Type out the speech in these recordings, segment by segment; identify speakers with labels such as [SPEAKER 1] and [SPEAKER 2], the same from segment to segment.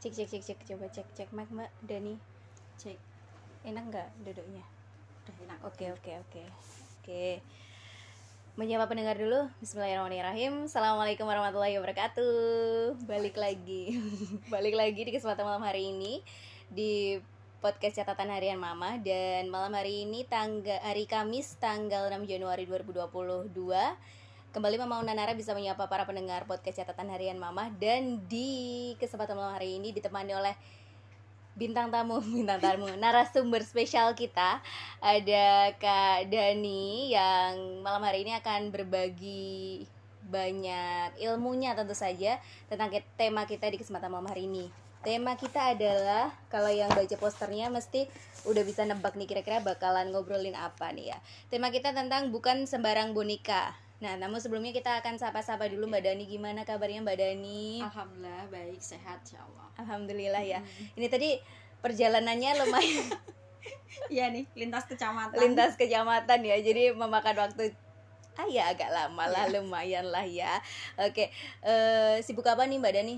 [SPEAKER 1] Cek cek cek cek coba cek cek mic Mbak Dani.
[SPEAKER 2] cek
[SPEAKER 1] Enak nggak duduknya?
[SPEAKER 2] udah enak
[SPEAKER 1] Oke oke oke. Oke. Menyapa pendengar dulu. Bismillahirrahmanirrahim. Assalamualaikum warahmatullahi wabarakatuh. Balik lagi. Balik lagi di kesempatan malam hari ini di podcast catatan harian Mama dan malam hari ini tangga hari Kamis tanggal 6 Januari 2022 Kembali Mama Unanara bisa menyapa para pendengar podcast catatan harian Mama dan di kesempatan malam hari ini ditemani oleh bintang tamu bintang tamu narasumber spesial kita ada Kak Dani yang malam hari ini akan berbagi banyak ilmunya tentu saja tentang tema kita di kesempatan malam hari ini. Tema kita adalah kalau yang baca posternya mesti udah bisa nebak nih kira-kira bakalan ngobrolin apa nih ya. Tema kita tentang bukan sembarang boneka. Nah, namun sebelumnya kita akan sapa-sapa dulu Mbak Dani gimana kabarnya Mbak Dani?
[SPEAKER 2] alhamdulillah baik sehat insya Allah
[SPEAKER 1] Alhamdulillah ya. Ini tadi perjalanannya lumayan
[SPEAKER 2] iya nih lintas kecamatan
[SPEAKER 1] lintas kecamatan ya. Jadi memakan waktu ah ya agak lama lah, lumayan lah ya. Oke, eh, sibuk apa nih Mbak Dani?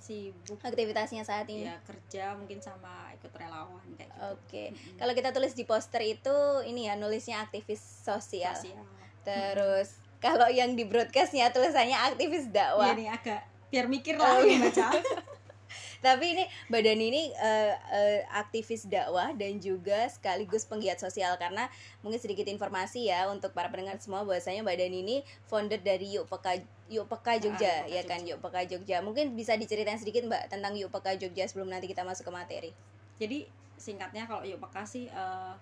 [SPEAKER 2] sibuk
[SPEAKER 1] Aktivitasnya saat ini?
[SPEAKER 2] ya kerja mungkin sama ikut relawan kayak gitu
[SPEAKER 1] Oke. Kalau kita tulis di poster itu ini ya nulisnya aktivis sosial.
[SPEAKER 2] sosial
[SPEAKER 1] Terus kalau yang di broadcastnya tulisannya aktivis dakwah.
[SPEAKER 2] iya nih agak biar mikir
[SPEAKER 1] Oh,
[SPEAKER 2] lah
[SPEAKER 1] iya.
[SPEAKER 2] yang baca
[SPEAKER 1] Tapi ini badan ini eh, eh, aktivis dakwah dan juga sekaligus penggiat sosial karena mungkin sedikit informasi ya untuk para pendengar semua bahwasanya badan ini founder dari Yuk Peka Yuk Peka Jogja
[SPEAKER 2] Yuk Peka
[SPEAKER 1] ya kan Yuk Peka Jogja. Mungkin bisa diceritain sedikit Mbak tentang Yuk Peka Jogja sebelum nanti kita masuk ke materi.
[SPEAKER 2] jadi singkatnya kalau yuk peka sih eh,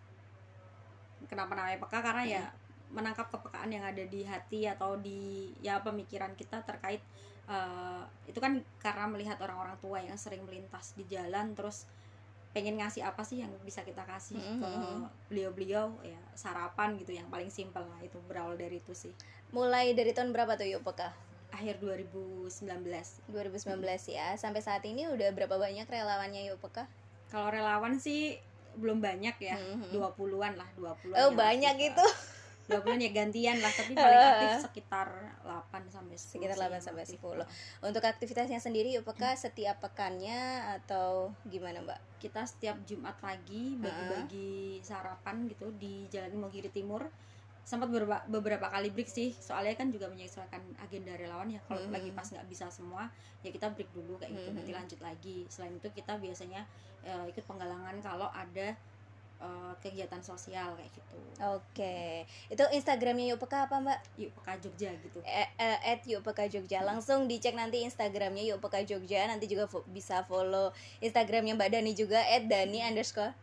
[SPEAKER 2] kenapa namanya peka karena ya menangkap kepekaan yang ada di hati atau di ya pemikiran kita terkait eh, itu kan karena melihat orang-orang tua yang sering melintas di jalan terus pengen ngasih apa sih yang bisa kita kasih
[SPEAKER 1] Mhm.
[SPEAKER 2] ke beliau-beliau ya sarapan gitu yang paling simpel lah itu berawal dari itu sih
[SPEAKER 1] Mulai dari tahun berapa tuh Yuk Peka?
[SPEAKER 2] akhir 2019
[SPEAKER 1] 2019 ya. Sampai saat ini udah berapa banyak relawannya Yuk Peka?
[SPEAKER 2] kalau relawan sih belum banyak ya
[SPEAKER 1] Mhm.
[SPEAKER 2] 20-an lah 20-an
[SPEAKER 1] Oh, banyak
[SPEAKER 2] aktif.
[SPEAKER 1] Itu.
[SPEAKER 2] 20-an ya gantian lah tapi paling aktif sekitar 8 sampai 10
[SPEAKER 1] Sekitar
[SPEAKER 2] sih
[SPEAKER 1] 8
[SPEAKER 2] yang
[SPEAKER 1] sampai
[SPEAKER 2] aktif.
[SPEAKER 1] 10. Untuk aktivitasnya sendiri Peka setiap pekannya atau gimana Mbak?
[SPEAKER 2] kita setiap Jumat pagi bagi-bagi sarapan gitu di Jalan Imogiri Timur sempat beberapa, beberapa kali break sih soalnya kan juga menyesuaikan agenda relawan ya kalau
[SPEAKER 1] Mhm.
[SPEAKER 2] lagi pas nggak bisa semua ya kita break dulu kayak gitu nanti
[SPEAKER 1] Mhm.
[SPEAKER 2] lanjut lagi selain itu kita biasanya eh, ikut penggalangan kalau ada eh, kegiatan sosial kayak gitu
[SPEAKER 1] Oke, itu Instagramnya Yuk Peka apa Mbak?
[SPEAKER 2] yuk peka Jogja gitu
[SPEAKER 1] Eh, eh, at Yuk Peka Jogja. Langsung dicek nanti Instagramnya Yuk Peka Jogja. Nanti juga fo- bisa follow Instagramnya Mbak Dani juga at Dani underscore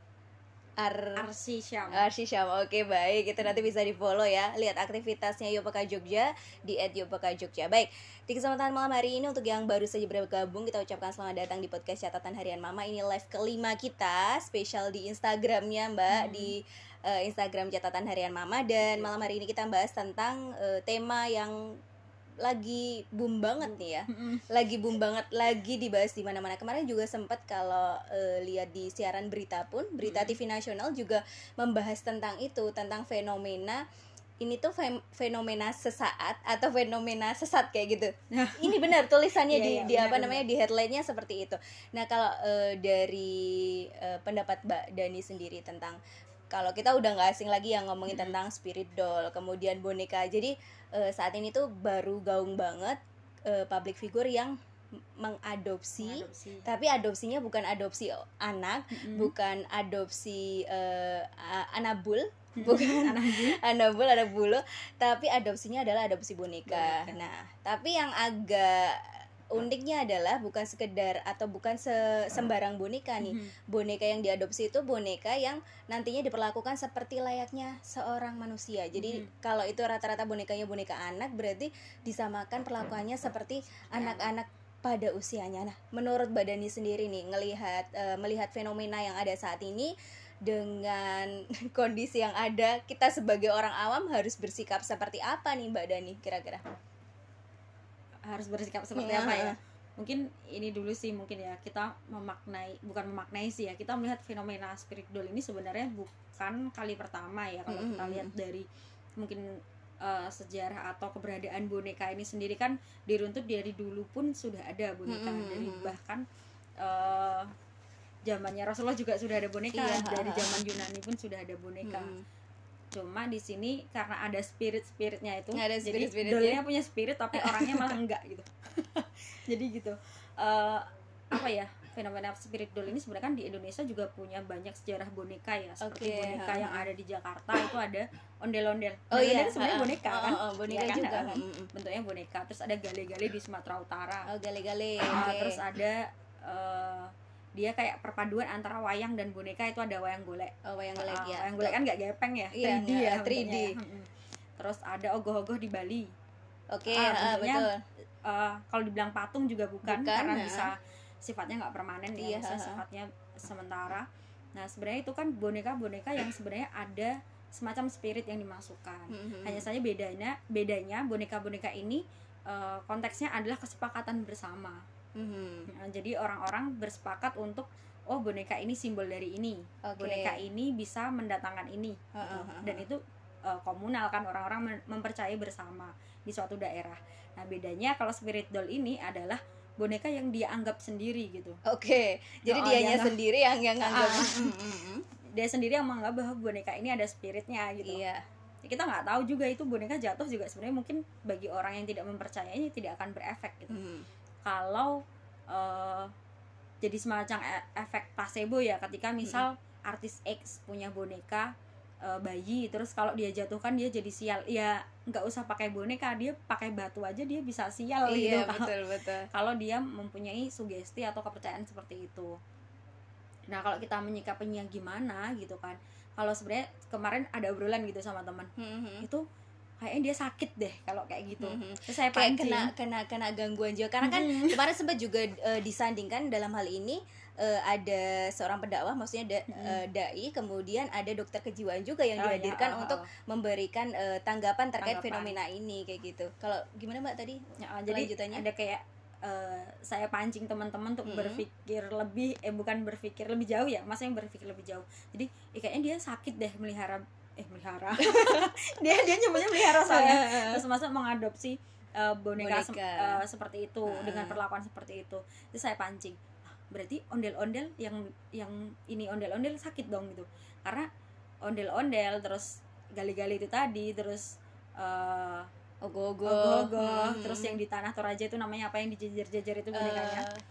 [SPEAKER 1] Ar
[SPEAKER 2] Arsi Syam
[SPEAKER 1] Arsi Syam. Oke baik, itu nanti bisa di follow ya. Lihat aktivitasnya Yuk Peka Jogja di at Yuk Peka Jogja. Baik, di kesempatan malam hari ini untuk yang baru saja bergabung kita ucapkan selamat datang di podcast catatan harian Mama. Ini live kelima kita, spesial di Instagramnya Mbak
[SPEAKER 2] Hmm.
[SPEAKER 1] di eh, Instagram catatan harian Mama dan malam hari ini kita bahas tentang eh, tema yang lagi boom banget nih ya lagi boom banget lagi dibahas di mana-mana kemarin juga sempat kalau eh, lihat di siaran berita pun berita. TV nasional juga membahas tentang itu tentang fenomena ini tuh fenomena sesaat atau fenomena sesat kayak gitu
[SPEAKER 2] Nah.
[SPEAKER 1] ini benar tulisannya
[SPEAKER 2] Iya,
[SPEAKER 1] di,
[SPEAKER 2] iya,
[SPEAKER 1] di
[SPEAKER 2] benar,
[SPEAKER 1] apa
[SPEAKER 2] benar.
[SPEAKER 1] namanya di headline-nya seperti itu nah kalau eh, dari eh, pendapat Mbak Dani sendiri tentang kalau kita udah nggak asing lagi yang ngomongin
[SPEAKER 2] Mm-mm.
[SPEAKER 1] tentang spirit doll kemudian boneka jadi eh, saat ini tuh baru gaung banget eh, public figure yang mengadopsi
[SPEAKER 2] Mengadopsi.
[SPEAKER 1] tapi adopsinya bukan adopsi anak
[SPEAKER 2] Mm-mm.
[SPEAKER 1] bukan adopsi a- anabul bukan anabul anak bulu tapi adopsinya adalah adopsi boneka.
[SPEAKER 2] Boneka.
[SPEAKER 1] nah tapi yang agak uniknya adalah bukan sekedar atau bukan se- sembarang boneka nih
[SPEAKER 2] Mhm.
[SPEAKER 1] boneka yang diadopsi itu boneka yang nantinya diperlakukan seperti layaknya seorang manusia. Jadi
[SPEAKER 2] Mhm.
[SPEAKER 1] kalau itu rata-rata bonekanya boneka anak berarti disamakan perlakuannya seperti anak-anak pada usianya. Nah, menurut Badani sendiri nih ngelihat eh, melihat fenomena yang ada saat ini dengan kondisi yang ada, kita sebagai orang awam harus bersikap seperti apa nih Mbak Dani kira-kira?
[SPEAKER 2] Harus bersikap seperti
[SPEAKER 1] Iya.
[SPEAKER 2] apa ya. mungkin ini dulu sih mungkin ya. Kita memaknai bukan memaknai sih ya. Kita melihat fenomena spirit doll ini sebenarnya bukan kali pertama ya kalau kita lihat dari mungkin eh, sejarah atau keberadaan boneka ini sendiri kan diruntut dari dulu pun sudah ada boneka. Dari bahkan eh, zamannya Rasulullah juga sudah ada boneka.
[SPEAKER 1] Iya,
[SPEAKER 2] dari zaman Yunani pun sudah ada boneka. Cuma di sini karena ada spirit spiritnya itu
[SPEAKER 1] Ada
[SPEAKER 2] jadi
[SPEAKER 1] spirit-spiritnya.
[SPEAKER 2] dolnya punya spirit tapi orangnya malah enggak gitu jadi gitu Eh, apa ya fenomena spirit doll ini sebenarnya kan di Indonesia juga punya banyak sejarah boneka ya seperti
[SPEAKER 1] Oke,
[SPEAKER 2] boneka
[SPEAKER 1] ha,
[SPEAKER 2] yang ada di Jakarta itu ada ondel-ondel
[SPEAKER 1] Oh iya,
[SPEAKER 2] Ondel-ondel sebenarnya
[SPEAKER 1] ha.
[SPEAKER 2] boneka
[SPEAKER 1] Oh,
[SPEAKER 2] kan
[SPEAKER 1] oh, boneka
[SPEAKER 2] Iya kan?
[SPEAKER 1] juga. Mm-mm.
[SPEAKER 2] bentuknya boneka terus ada gale-gale di Sumatera Utara
[SPEAKER 1] Oh, gale-gale.
[SPEAKER 2] Ah,
[SPEAKER 1] Oke.
[SPEAKER 2] terus ada eh, dia kayak perpaduan antara wayang dan boneka itu ada wayang golek
[SPEAKER 1] Oh, wayang golek
[SPEAKER 2] Ah,
[SPEAKER 1] ya.
[SPEAKER 2] wayang golek kan nggak gepeng ya
[SPEAKER 1] Iya,
[SPEAKER 2] 3D
[SPEAKER 1] nggak,
[SPEAKER 2] ya
[SPEAKER 1] 3D.
[SPEAKER 2] bentuknya ya. Terus ada ogoh-ogoh di Bali
[SPEAKER 1] Oke,
[SPEAKER 2] Ah,
[SPEAKER 1] ah,
[SPEAKER 2] bentuknya
[SPEAKER 1] betul.
[SPEAKER 2] Eh, kalau dibilang patung juga bukan,
[SPEAKER 1] Bukan,
[SPEAKER 2] karena
[SPEAKER 1] nah.
[SPEAKER 2] bisa sifatnya nggak permanen
[SPEAKER 1] Iya,
[SPEAKER 2] ya
[SPEAKER 1] ha-ha.
[SPEAKER 2] sifatnya sementara nah sebenarnya itu kan boneka-boneka yang sebenarnya ada semacam spirit yang dimasukkan
[SPEAKER 1] Mhm.
[SPEAKER 2] hanya saja bedanya bedanya boneka-boneka ini eh, konteksnya adalah kesepakatan bersama
[SPEAKER 1] Mhm.
[SPEAKER 2] Nah, jadi orang-orang bersepakat untuk oh boneka ini simbol dari ini
[SPEAKER 1] Oke.
[SPEAKER 2] boneka ini bisa mendatangkan ini
[SPEAKER 1] Ha,
[SPEAKER 2] gitu.
[SPEAKER 1] ha, ha,
[SPEAKER 2] dan itu uh, komunal kan orang-orang mem- mempercayai bersama di suatu daerah nah bedanya kalau spirit doll ini adalah boneka yang dia anggap sendiri gitu
[SPEAKER 1] Oke, jadi
[SPEAKER 2] Oh,
[SPEAKER 1] dianya
[SPEAKER 2] dianggap-
[SPEAKER 1] sendiri yang yang nganggap.
[SPEAKER 2] Ah.
[SPEAKER 1] Mm, mm, mm.
[SPEAKER 2] dia sendiri yang menganggap bahwa boneka ini ada spiritnya gitu
[SPEAKER 1] Iya.
[SPEAKER 2] Ya, kita nggak tahu juga itu boneka jatuh juga sebenarnya mungkin bagi orang yang tidak mempercayainya tidak akan berefek gitu
[SPEAKER 1] Mhm.
[SPEAKER 2] Kalau eh, jadi semacam e- efek placebo ya ketika misal artis X punya boneka eh, bayi terus kalau dia jatuhkan dia jadi sial ya nggak usah pakai boneka dia pakai batu aja dia bisa sial gitu
[SPEAKER 1] Iya,
[SPEAKER 2] kalau
[SPEAKER 1] betul betul.
[SPEAKER 2] kalau dia mempunyai sugesti atau kepercayaan seperti itu nah kalau kita menyikapinya gimana gitu kan kalau sebenarnya kemarin ada obrolan gitu sama teman
[SPEAKER 1] Mhm.
[SPEAKER 2] itu kayaknya dia sakit deh kalau kayak gitu
[SPEAKER 1] Mhm.
[SPEAKER 2] terus saya
[SPEAKER 1] Kayak
[SPEAKER 2] pancing
[SPEAKER 1] kena kena kena gangguan jiwa karena kan
[SPEAKER 2] Mhm.
[SPEAKER 1] kemarin sempat juga eh, disandingkan dalam hal ini eh, ada seorang pendakwah maksudnya da-
[SPEAKER 2] Mhm.
[SPEAKER 1] eh, dai kemudian ada dokter kejiwaan juga yang
[SPEAKER 2] Oh, iya,
[SPEAKER 1] dihadirkan
[SPEAKER 2] oh,
[SPEAKER 1] untuk
[SPEAKER 2] oh.
[SPEAKER 1] memberikan eh, tanggapan terkait
[SPEAKER 2] Tanggapan.
[SPEAKER 1] fenomena ini kayak gitu. Kalau gimana Mbak tadi?
[SPEAKER 2] Ya, jadi
[SPEAKER 1] Kelanjutannya?
[SPEAKER 2] ada kayak eh, saya pancing teman-teman untuk
[SPEAKER 1] Mm-mm.
[SPEAKER 2] berpikir lebih eh bukan berpikir lebih jauh ya maksudnya berpikir lebih jauh jadi eh, kayaknya dia sakit deh melihara eh melihara dia dia nyebutnya melihara soalnya terus masa mengadopsi eh, boneka,
[SPEAKER 1] Boneka.
[SPEAKER 2] eh, seperti itu
[SPEAKER 1] Ah.
[SPEAKER 2] dengan perlakuan seperti itu terus saya pancing "Ah, berarti ondel-ondel yang yang ini ondel-ondel sakit dong gitu karena ondel-ondel terus gali-gali itu tadi terus eh,
[SPEAKER 1] Ogo-ogo.
[SPEAKER 2] ogoh-ogoh
[SPEAKER 1] Mhm.
[SPEAKER 2] terus yang di tanah toraja itu namanya apa yang dijejer-jejer itu bonekanya
[SPEAKER 1] Eh,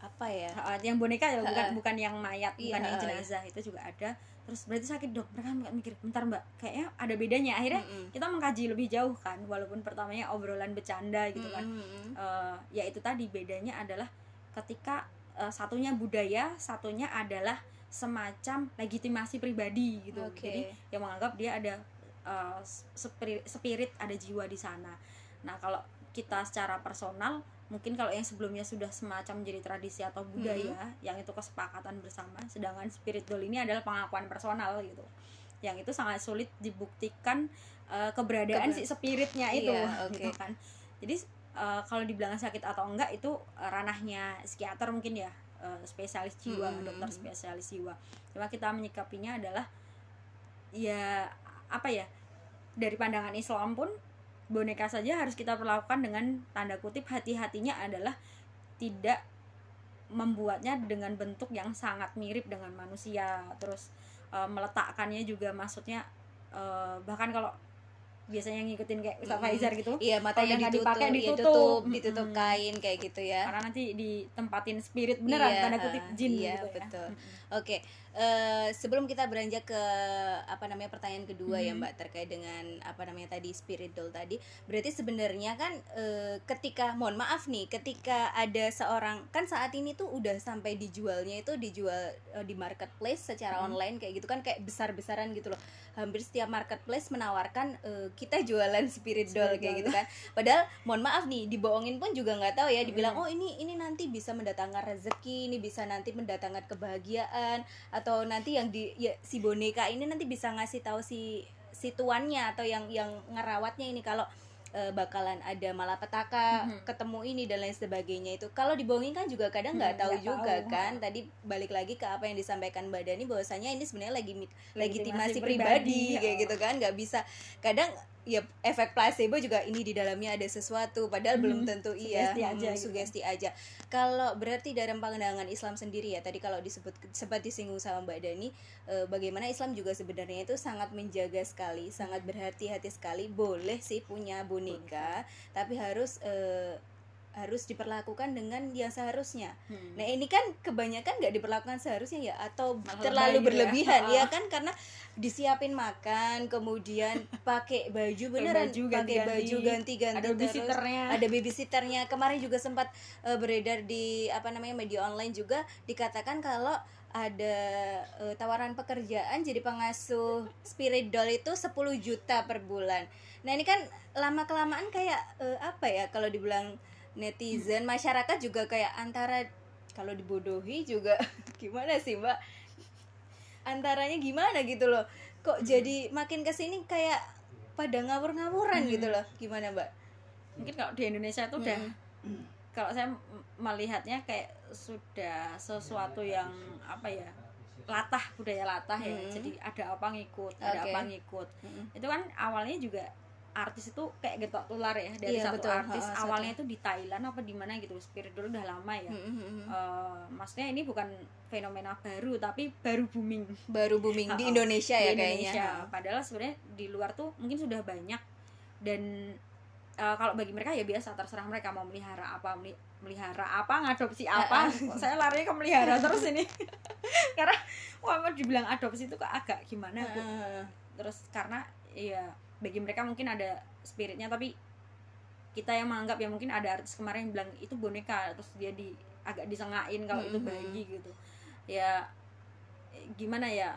[SPEAKER 1] apa ya?
[SPEAKER 2] Ah, yang boneka ya bukan
[SPEAKER 1] Ha-ha.
[SPEAKER 2] bukan yang mayat
[SPEAKER 1] Iya,
[SPEAKER 2] bukan yang jenazah itu juga ada terus berarti sakit dok. Mereka nggak mikir. Bentar mbak. Kayaknya ada bedanya. Akhirnya
[SPEAKER 1] Mm-mm.
[SPEAKER 2] kita mengkaji lebih jauh kan walaupun pertamanya obrolan bercanda gitu kan.
[SPEAKER 1] Mm-mm.
[SPEAKER 2] Eh, ya itu tadi bedanya adalah ketika eh, satunya budaya satunya adalah semacam legitimasi pribadi gitu.
[SPEAKER 1] Oke.
[SPEAKER 2] jadi yang menganggap dia ada eh, spirit, spirit ada jiwa di sana. Nah kalau kita secara personal mungkin kalau yang sebelumnya sudah semacam menjadi tradisi atau budaya yang itu kesepakatan bersama sedangkan spirit doll ini adalah pengakuan personal gitu yang itu sangat sulit dibuktikan eh, keberadaan
[SPEAKER 1] Keber-
[SPEAKER 2] si spiritnya itu
[SPEAKER 1] Iya, oke.
[SPEAKER 2] gitu kan jadi eh, kalau dibilang sakit atau enggak itu eh, ranahnya psikiater mungkin ya eh, spesialis jiwa
[SPEAKER 1] Hmm.
[SPEAKER 2] dokter spesialis jiwa cuma kita menyikapinya adalah ya apa ya dari pandangan Islam pun boneka saja harus kita perlakukan dengan tanda kutip hati-hatinya adalah tidak membuatnya dengan bentuk yang sangat mirip dengan manusia terus eh, meletakkannya juga maksudnya eh, bahkan kalau biasanya ngikutin kayak Ustaz. Faizar gitu
[SPEAKER 1] Iya, matanya
[SPEAKER 2] nggak
[SPEAKER 1] ditutup,
[SPEAKER 2] dipakai, ditutup.
[SPEAKER 1] tutup, ditutup kain kayak gitu ya.
[SPEAKER 2] karena nanti ditempatin spirit beneran
[SPEAKER 1] Iya,
[SPEAKER 2] tanda kutip jin
[SPEAKER 1] iya,
[SPEAKER 2] gitu ya
[SPEAKER 1] betul. Oke, eh, sebelum kita beranjak ke apa namanya pertanyaan kedua ya
[SPEAKER 2] Mhm.
[SPEAKER 1] Mbak terkait dengan apa namanya tadi spirit doll tadi, berarti sebenarnya kan eh, ketika, mohon maaf nih, ketika ada seorang kan saat ini tuh udah sampai dijualnya itu dijual eh, di marketplace secara
[SPEAKER 2] Mhm.
[SPEAKER 1] online kayak gitu kan kayak besar-besaran gitu loh. Hampir setiap marketplace menawarkan kita jualan spirit doll kayak gitu kan. Padahal mohon maaf nih, dibohongin pun juga nggak tahu ya, dibilang
[SPEAKER 2] Mhm.
[SPEAKER 1] oh ini ini nanti bisa mendatangkan rezeki, ini bisa nanti mendatangkan kebahagiaan atau nanti yang di ya, si boneka ini nanti bisa ngasih tahu si si tuannya atau yang yang ngerawatnya ini kalau eh, bakalan ada malapetaka
[SPEAKER 2] Mhm.
[SPEAKER 1] ketemu ini dan lain sebagainya itu kalau dibohongin kan juga kadang nggak
[SPEAKER 2] Hmm,
[SPEAKER 1] tahu
[SPEAKER 2] nggak
[SPEAKER 1] juga
[SPEAKER 2] tahu.
[SPEAKER 1] kan tadi balik lagi ke apa yang disampaikan mbak Dani bahwasanya ini sebenarnya lagi legitimasi
[SPEAKER 2] Legitimasi
[SPEAKER 1] pribadi,
[SPEAKER 2] pribadi,
[SPEAKER 1] kayak
[SPEAKER 2] ya.
[SPEAKER 1] gitu kan nggak bisa kadang ya efek placebo juga ini di dalamnya ada sesuatu padahal belum tentu iya.
[SPEAKER 2] Sugesti aja
[SPEAKER 1] Hmm,
[SPEAKER 2] gitu.
[SPEAKER 1] sugesti aja. Kalau berarti dalam pandangan Islam sendiri ya tadi kalau disebut sempat disinggung sama Mbak Dani eh, bagaimana Islam juga sebenarnya itu sangat menjaga sekali sangat berhati-hati sekali boleh sih punya boneka. tapi harus eh, harus diperlakukan dengan yang seharusnya
[SPEAKER 2] Hmm.
[SPEAKER 1] Nah ini kan kebanyakan nggak diperlakukan seharusnya ya atau
[SPEAKER 2] Malah
[SPEAKER 1] terlalu
[SPEAKER 2] gitu ya.
[SPEAKER 1] berlebihan ya.
[SPEAKER 2] Ah.
[SPEAKER 1] kan karena disiapin makan kemudian pakai baju beneran pakai baju ganti-ganti
[SPEAKER 2] ada babysitternya
[SPEAKER 1] ada babysitternya kemarin juga sempat eh, beredar di apa namanya media online juga dikatakan kalau ada eh, tawaran pekerjaan jadi pengasuh spirit doll itu 10 juta per bulan. Nah, ini kan lama kelamaan kayak eh, apa ya kalau dibilang netizen masyarakat juga kayak antara kalau dibodohi juga gimana sih, Mbak? Antaranya gimana gitu loh. Kok jadi makin ke sini kayak pada ngawur-ngawuran gitu loh. Gimana, Mbak?
[SPEAKER 2] mungkin kalau di Indonesia itu udah
[SPEAKER 1] Mm.
[SPEAKER 2] kalau saya melihatnya kayak sudah sesuatu yang apa ya latah budaya latah ya
[SPEAKER 1] Mm.
[SPEAKER 2] jadi ada apa ngikut ada
[SPEAKER 1] Oke.
[SPEAKER 2] apa ngikut
[SPEAKER 1] Mm-mm.
[SPEAKER 2] itu kan awalnya juga artis itu kayak getok tular ya dari
[SPEAKER 1] Iya,
[SPEAKER 2] satu
[SPEAKER 1] betul.
[SPEAKER 2] artis
[SPEAKER 1] Ha,
[SPEAKER 2] awalnya
[SPEAKER 1] satu.
[SPEAKER 2] itu di Thailand apa di mana gitu spirit dulu udah lama ya
[SPEAKER 1] Mm-mm.
[SPEAKER 2] Eh, maksudnya ini bukan fenomena baru tapi baru booming
[SPEAKER 1] Baru booming di. Indonesia
[SPEAKER 2] di
[SPEAKER 1] ya
[SPEAKER 2] Indonesia.
[SPEAKER 1] kayaknya.
[SPEAKER 2] Padahal sebenarnya di luar tuh mungkin sudah banyak dan eh, kalau bagi mereka ya biasa terserah mereka mau melihara apa meli- melihara apa ngadopsi apa saya larinya ke melihara terus ini karena wah mau dibilang adopsi itu kok agak gimana Bu. Terus karena ya bagi mereka mungkin ada spiritnya tapi kita yang menganggap ya mungkin ada artis kemarin yang bilang itu boneka terus dia di agak disengain kalau itu
[SPEAKER 1] Mhm.
[SPEAKER 2] bayi gitu ya gimana ya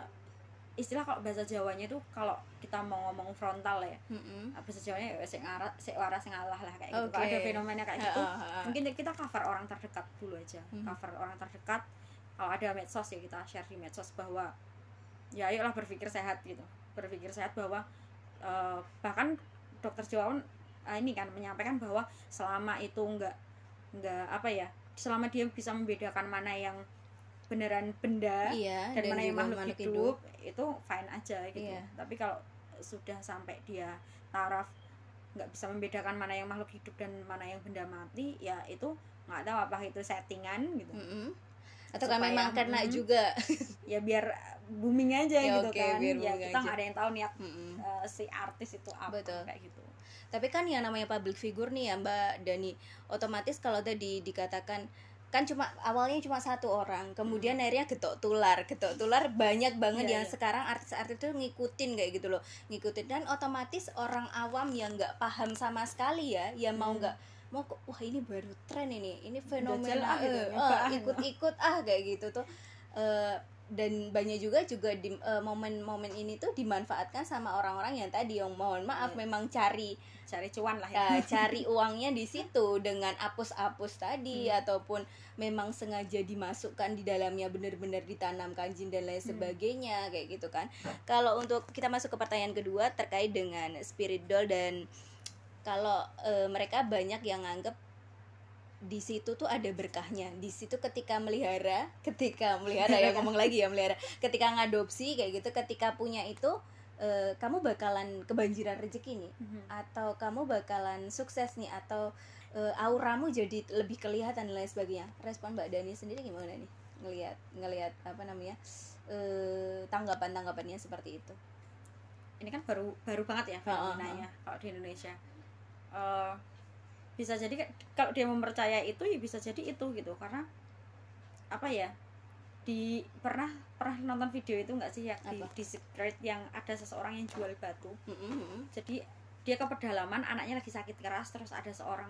[SPEAKER 2] istilah kalau bahasa Jawanya itu kalau kita mau ngomong frontal ya
[SPEAKER 1] Mm-mm.
[SPEAKER 2] bahasa Jawanya ya sing arah sing waras sing ngalah lah kayak gitu
[SPEAKER 1] Oke.
[SPEAKER 2] kalau ada fenomena kayak gitu mungkin kita cover orang terdekat dulu aja
[SPEAKER 1] Mhm.
[SPEAKER 2] cover orang terdekat kalau ada medsos ya kita share di medsos bahwa ya ayolah berpikir sehat gitu berpikir sehat bahwa eh, bahkan dokter Jawawan eh, ini kan menyampaikan bahwa selama itu enggak enggak apa ya selama dia bisa membedakan mana yang beneran benda
[SPEAKER 1] Iya,
[SPEAKER 2] dan, mana yang makhluk, hidup, itu fine aja gitu
[SPEAKER 1] Iya.
[SPEAKER 2] tapi kalau sudah sampai dia taraf nggak bisa membedakan mana yang makhluk hidup dan mana yang benda mati ya itu nggak tahu apa itu settingan gitu
[SPEAKER 1] Mm-mm. Atau kan
[SPEAKER 2] Supaya-
[SPEAKER 1] memang kena
[SPEAKER 2] Mm.
[SPEAKER 1] juga.
[SPEAKER 2] ya biar booming aja
[SPEAKER 1] Ya,
[SPEAKER 2] gitu
[SPEAKER 1] oke,
[SPEAKER 2] kan ya kita nggak ada yang tahu niat
[SPEAKER 1] Mm-mm.
[SPEAKER 2] Eh, si artis itu apa
[SPEAKER 1] Betul.
[SPEAKER 2] kayak gitu
[SPEAKER 1] Tapi kan yang namanya public figure nih ya Mbak Dani, otomatis kalau tadi dikatakan kan cuma awalnya cuma satu orang, kemudian akhirnya getok tular, getok tular banyak banget
[SPEAKER 2] Iya,
[SPEAKER 1] yang
[SPEAKER 2] iya.
[SPEAKER 1] sekarang artis-artis itu ngikutin kayak gitu loh, ngikutin dan otomatis orang awam yang nggak paham sama sekali ya, yang mau
[SPEAKER 2] Hmm.
[SPEAKER 1] nggak mau kok wah ini baru tren ini, ini fenomena
[SPEAKER 2] ah gitu,
[SPEAKER 1] eh,
[SPEAKER 2] nyoba
[SPEAKER 1] eh,
[SPEAKER 2] ah, gitu.
[SPEAKER 1] ikut-ikut ah kayak gitu tuh. Eh, dan banyak juga juga di eh, momen-momen ini tuh dimanfaatkan sama orang-orang yang tadi yang mohon maaf
[SPEAKER 2] Iya.
[SPEAKER 1] memang cari
[SPEAKER 2] cari cuan lah ya
[SPEAKER 1] ya, cari uangnya di situ dengan apus-apus tadi
[SPEAKER 2] Hmm.
[SPEAKER 1] ataupun memang sengaja dimasukkan di dalamnya benar-benar ditanamkan jin dan lain
[SPEAKER 2] Hmm.
[SPEAKER 1] sebagainya kayak gitu kan. Kalau untuk kita masuk ke pertanyaan kedua terkait dengan spirit doll dan kalau eh, mereka banyak yang nganggep di situ tuh ada berkahnya. Di situ ketika melihara, ketika melihara ya ngomong lagi ya melihara, ketika ngadopsi kayak gitu, ketika punya itu eh, kamu bakalan kebanjiran rezeki nih.
[SPEAKER 2] Mhm.
[SPEAKER 1] atau kamu bakalan sukses nih atau eh, auramu jadi lebih kelihatan dan lain sebagainya. Respon mbak Dani sendiri gimana nih? Ngelihat ngelihat apa namanya eh, tanggapan tanggapannya seperti itu.
[SPEAKER 2] Ini kan baru baru banget ya
[SPEAKER 1] Ha, ha,
[SPEAKER 2] fenomenanya kalau di Indonesia bisa jadi kalau dia mempercaya itu ya bisa jadi itu gitu. Karena apa ya di pernah pernah nonton video itu nggak sih ya? Di, di Secret yang ada seseorang yang jual batu.
[SPEAKER 1] Mm-mm.
[SPEAKER 2] jadi dia ke pedalaman anaknya lagi sakit keras terus ada seorang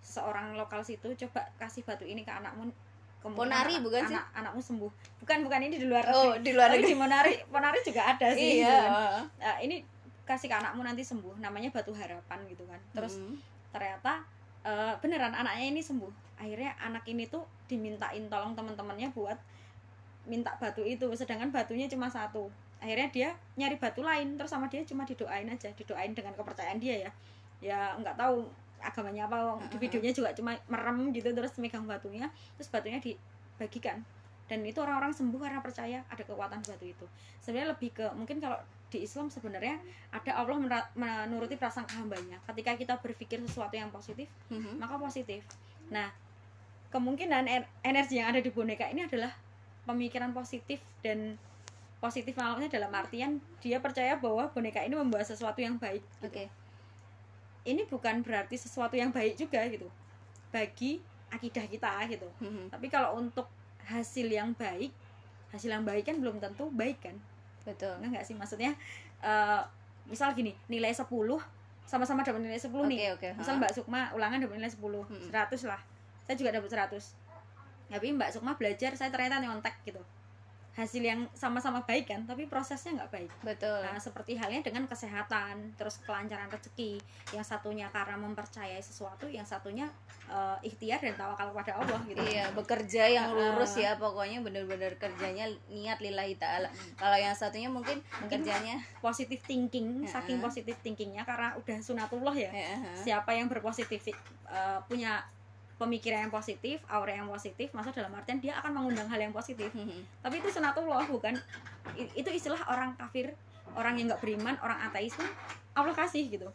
[SPEAKER 2] seorang lokal situ coba kasih batu ini ke anakmu kemudian
[SPEAKER 1] Ponari
[SPEAKER 2] anak-
[SPEAKER 1] bukan sih?
[SPEAKER 2] anak, anakmu sembuh. Bukan bukan ini di luar
[SPEAKER 1] oh di luar negeri
[SPEAKER 2] di Ponari Ponari juga ada sih
[SPEAKER 1] iya
[SPEAKER 2] gitu kan. Nah, ini kasih ke anakmu nanti sembuh namanya batu harapan gitu kan. Terus
[SPEAKER 1] Mm.
[SPEAKER 2] Ternyata eh, beneran anaknya ini sembuh. Akhirnya anak ini tuh dimintain tolong teman-temannya buat minta batu itu sedangkan batunya cuma satu. Akhirnya dia nyari batu lain terus sama dia cuma didoain aja didoain dengan kepercayaan dia ya. Ya nggak tahu agamanya apa di
[SPEAKER 1] Heeh.
[SPEAKER 2] videonya juga cuma merem gitu terus megang batunya terus batunya dibagikan. Dan itu orang-orang sembuh karena percaya ada kekuatan batu itu. Sebenarnya lebih ke mungkin kalau di Islam sebenarnya ada Allah menuruti prasangka hambanya ketika kita berpikir sesuatu yang positif
[SPEAKER 1] Mhm.
[SPEAKER 2] maka positif nah kemungkinan en- energi yang ada di boneka ini adalah pemikiran positif dan positif maksudnya dalam artian dia percaya bahwa boneka ini membawa sesuatu yang baik gitu.
[SPEAKER 1] oke
[SPEAKER 2] ini bukan berarti sesuatu yang baik juga gitu bagi akidah kita gitu
[SPEAKER 1] Mhm.
[SPEAKER 2] tapi kalau untuk hasil yang baik hasil yang baik kan belum tentu baik kan
[SPEAKER 1] betul.
[SPEAKER 2] Enggak nggak sih? Maksudnya eh, misal gini nilai 10 sama-sama dapat nilai 10 nih.
[SPEAKER 1] Oke oke.
[SPEAKER 2] Misal
[SPEAKER 1] ha.
[SPEAKER 2] Mbak Sukma ulangan dapat nilai 10
[SPEAKER 1] Mm-mm.
[SPEAKER 2] 100 lah. Saya juga dapat 100 tapi Mbak Sukma belajar saya ternyata nyontek gitu hasil yang sama-sama baik kan tapi prosesnya nggak baik
[SPEAKER 1] betul
[SPEAKER 2] Nah, seperti halnya dengan kesehatan, terus kelancaran rezeki. Yang satunya karena mempercayai sesuatu, yang satunya eh, ikhtiar dan tawakal kepada Allah gitu.
[SPEAKER 1] Iya, bekerja yang lurus ya, pokoknya bener-bener kerjanya niat lillahi ta'ala. Kalau yang satunya mungkin,
[SPEAKER 2] Mungkin
[SPEAKER 1] kerjanya
[SPEAKER 2] Positif thinking, saking positif thinkingnya karena udah sunatullah ya. Siapa yang berpositif eh, punya pemikiran yang positif, aura yang positif, masa dalam artian dia akan mengundang hal yang positif.
[SPEAKER 1] Mhm.
[SPEAKER 2] Tapi itu sunatullah bukan itu istilah orang kafir, orang yang nggak beriman, orang ateis pun Allah kasih gitu.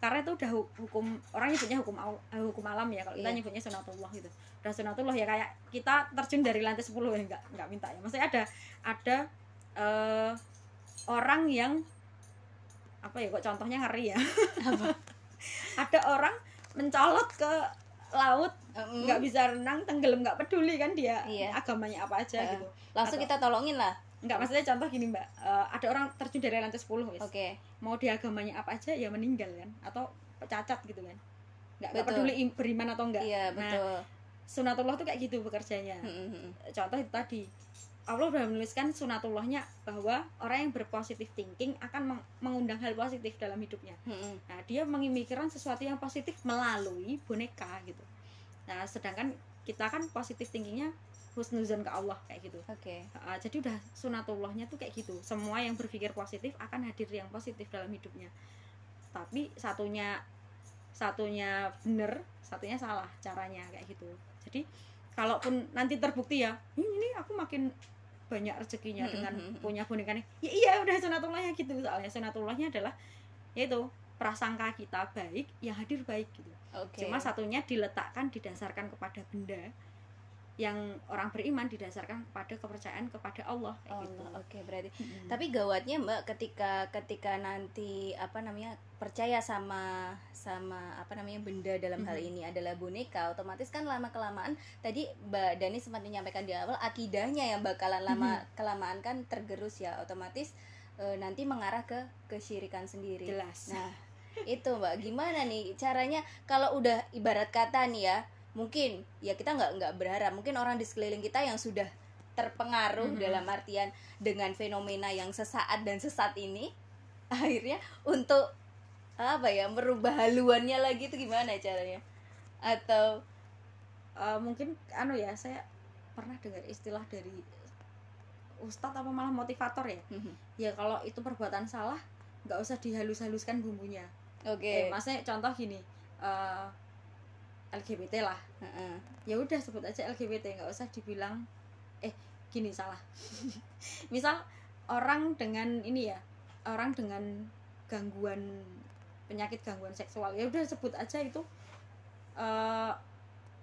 [SPEAKER 2] Karena itu udah hu- hukum orang nyebutnya hukum eh, hukum alam ya kalau kita
[SPEAKER 1] Iya.
[SPEAKER 2] nyebutnya sunatullah gitu. Udah sunatullah ya kayak kita terjun dari lantai 10 ya nggak nggak minta ya. Maksudnya ada ada eh, orang yang apa ya kok contohnya ngeri ya. ada orang mencolot ke laut
[SPEAKER 1] Mm.
[SPEAKER 2] nggak bisa renang tenggelam nggak peduli kan dia
[SPEAKER 1] Iya.
[SPEAKER 2] agamanya apa aja
[SPEAKER 1] Heeh.
[SPEAKER 2] gitu
[SPEAKER 1] Langsung
[SPEAKER 2] Atau-
[SPEAKER 1] kita tolongin lah.
[SPEAKER 2] Enggak, maksudnya contoh gini mbak Eh, Ada orang terjun dari lantai 10 wis.
[SPEAKER 1] Oke.
[SPEAKER 2] Mau dia agamanya apa aja ya meninggal kan Atau cacat gitu kan Nggak, nggak peduli im- beriman atau enggak
[SPEAKER 1] Iya,
[SPEAKER 2] Nah,
[SPEAKER 1] betul.
[SPEAKER 2] sunatullah tuh kayak gitu bekerjanya
[SPEAKER 1] Mhm, mhm.
[SPEAKER 2] Contoh itu tadi Allah sudah menuliskan sunatullahnya bahwa orang yang berpositif thinking akan meng- mengundang hal positif dalam hidupnya.
[SPEAKER 1] Mhm.
[SPEAKER 2] Nah, dia memikirkan sesuatu yang positif melalui boneka gitu. Nah, sedangkan kita kan positif thinkingnya husnuzon ke Allah kayak gitu.
[SPEAKER 1] Oke.
[SPEAKER 2] Uh, jadi udah sunatullahnya tuh kayak gitu semua yang berpikir positif akan hadir yang positif dalam hidupnya tapi satunya satunya bener satunya salah caranya kayak gitu jadi kalaupun nanti terbukti ya "Hmm, ini aku makin banyak rezekinya
[SPEAKER 1] Mm,
[SPEAKER 2] dengan
[SPEAKER 1] mm, mm, mm.
[SPEAKER 2] punya boneka nih ya iya udah sunatullahnya gitu soalnya sunatullahnya adalah yaitu prasangka kita baik yang hadir baik gitu
[SPEAKER 1] Oke.
[SPEAKER 2] cuma satunya diletakkan didasarkan kepada benda yang orang beriman didasarkan kepada kepercayaan kepada Allah kayak gitu.
[SPEAKER 1] Allah. Oke, berarti
[SPEAKER 2] Mm-mm.
[SPEAKER 1] tapi gawatnya mbak ketika ketika nanti apa namanya percaya sama sama apa namanya benda dalam hal
[SPEAKER 2] Mhm.
[SPEAKER 1] ini adalah boneka otomatis kan lama kelamaan tadi mbak Dani sempat menyampaikan di awal akidahnya yang bakalan lama kelamaan kan tergerus ya otomatis eh, nanti mengarah ke kesyirikan sendiri
[SPEAKER 2] jelas
[SPEAKER 1] Nah, itu Mbak, gimana nih caranya kalau udah ibarat kata nih ya, mungkin ya kita nggak nggak berharap, mungkin orang di sekeliling kita yang sudah terpengaruh
[SPEAKER 2] Mhm.
[SPEAKER 1] dalam artian dengan fenomena yang sesaat dan sesat ini, akhirnya untuk apa ya merubah haluannya lagi itu gimana caranya? Atau
[SPEAKER 2] Eh, mungkin anu ya saya pernah dengar istilah dari ustadz apa malah motivator ya
[SPEAKER 1] Mhm.
[SPEAKER 2] ya kalau itu perbuatan salah nggak usah dihalus-haluskan bumbunya
[SPEAKER 1] oke,
[SPEAKER 2] eh, maksudnya contoh gini eh, LGBT lah
[SPEAKER 1] Heeh.
[SPEAKER 2] ya udah sebut aja LGBT nggak usah dibilang eh gini salah misal orang dengan ini ya orang dengan gangguan penyakit gangguan seksual ya udah sebut aja itu eh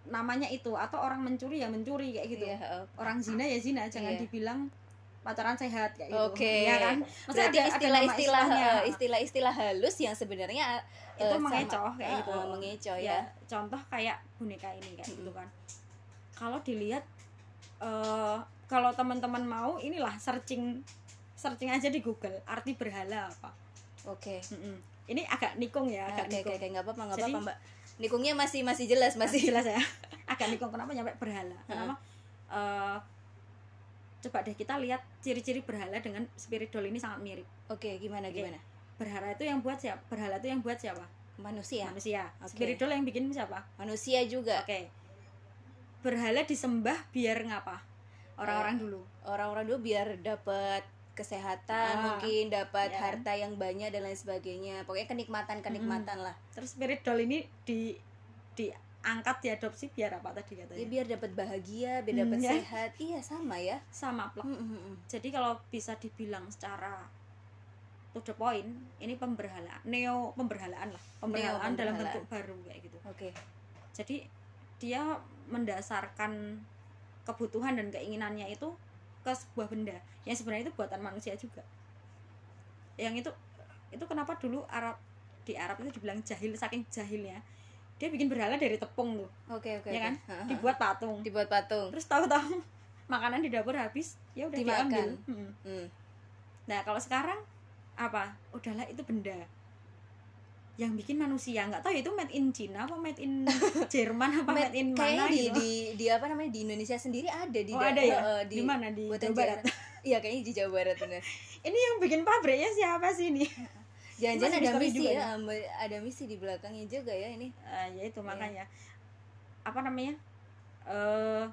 [SPEAKER 2] namanya itu atau orang mencuri ya mencuri kayak gitu
[SPEAKER 1] Iya, heeh.
[SPEAKER 2] orang zina ya zina jangan
[SPEAKER 1] Iya.
[SPEAKER 2] dibilang pacaran sehat kayak gitu
[SPEAKER 1] Oke.
[SPEAKER 2] ya kan Maksudnya
[SPEAKER 1] Berarti
[SPEAKER 2] ada-
[SPEAKER 1] istilah-istilah eh, istilah-istilah halus yang sebenarnya
[SPEAKER 2] itu
[SPEAKER 1] eh, sama-
[SPEAKER 2] mengecoh kayak
[SPEAKER 1] eh,
[SPEAKER 2] gitu
[SPEAKER 1] eh, mengecoh ya.
[SPEAKER 2] ya contoh kayak boneka ini kayak gitu kan kalau dilihat eh kalau teman-teman mau inilah searching searching aja di Google arti berhala apa
[SPEAKER 1] Oke.
[SPEAKER 2] Mm-mm. ini agak nikung ya agak
[SPEAKER 1] oke
[SPEAKER 2] nikung
[SPEAKER 1] oke nggak apa-apa nggak apa-apa mbak. Nikungnya masih masih jelas
[SPEAKER 2] masih
[SPEAKER 1] masih.
[SPEAKER 2] jelas ya agak nikung kenapa nyampe berhala kenapa Eh, coba deh kita lihat ciri-ciri berhala dengan spirit doll ini sangat mirip
[SPEAKER 1] Oke gimana
[SPEAKER 2] Oke.
[SPEAKER 1] gimana?
[SPEAKER 2] Berhala itu yang buat siapa berhala itu yang buat siapa
[SPEAKER 1] Manusia.
[SPEAKER 2] manusia
[SPEAKER 1] Oke.
[SPEAKER 2] spirit doll yang bikin siapa
[SPEAKER 1] Manusia juga.
[SPEAKER 2] oke berhala disembah biar ngapa orang-orang dulu
[SPEAKER 1] Orang-orang dulu biar dapat kesehatan,
[SPEAKER 2] Ah,
[SPEAKER 1] mungkin dapat
[SPEAKER 2] ya
[SPEAKER 1] harta yang banyak dan lain sebagainya. Pokoknya kenikmatan kenikmatan lah.
[SPEAKER 2] terus spirit doll ini di angkat diadopsi biar apa tadi katanya
[SPEAKER 1] ya biar dapat bahagia biar
[SPEAKER 2] Hmm,
[SPEAKER 1] dapat
[SPEAKER 2] ya.
[SPEAKER 1] sehat iya sama ya
[SPEAKER 2] sama plek
[SPEAKER 1] Mm, mm, mm.
[SPEAKER 2] jadi kalau bisa dibilang secara to the point ini pemberhalaan neo pemberhalaan lah pemberhalaan dalam
[SPEAKER 1] pemberhalaan.
[SPEAKER 2] bentuk baru kayak gitu
[SPEAKER 1] oke
[SPEAKER 2] jadi dia mendasarkan kebutuhan dan keinginannya itu ke sebuah benda yang sebenarnya itu buatan manusia juga yang itu itu kenapa dulu Arab di Arab itu dibilang jahil saking jahilnya dia bikin berhala dari tepung tuh
[SPEAKER 1] oke oke
[SPEAKER 2] ya
[SPEAKER 1] oke.
[SPEAKER 2] kan
[SPEAKER 1] Ha, ha.
[SPEAKER 2] dibuat patung
[SPEAKER 1] dibuat patung
[SPEAKER 2] terus tahu-tahu makanan di dapur habis ya udah
[SPEAKER 1] Dimakan.
[SPEAKER 2] diambil Mm.
[SPEAKER 1] Hmm.
[SPEAKER 2] nah kalau sekarang apa? Udahlah itu benda. Yang bikin manusia. Nggak tahu ya itu made in China apa made in Jerman apa made,
[SPEAKER 1] Made-
[SPEAKER 2] in mana
[SPEAKER 1] di,
[SPEAKER 2] gitu.
[SPEAKER 1] di di apa namanya di Indonesia sendiri ada di
[SPEAKER 2] oh
[SPEAKER 1] da-
[SPEAKER 2] ada ya?
[SPEAKER 1] eh,
[SPEAKER 2] di, mana? Di Jawa Barat.
[SPEAKER 1] Iya kayaknya di Jawa Barat bener.
[SPEAKER 2] Ini yang bikin pabriknya siapa sih ini?
[SPEAKER 1] Jangan-jangan ada misi
[SPEAKER 2] juga
[SPEAKER 1] ya am- ada misi di belakangnya juga ya ini.
[SPEAKER 2] Ah, ya itu
[SPEAKER 1] Iya.
[SPEAKER 2] makanya. Apa namanya? Eh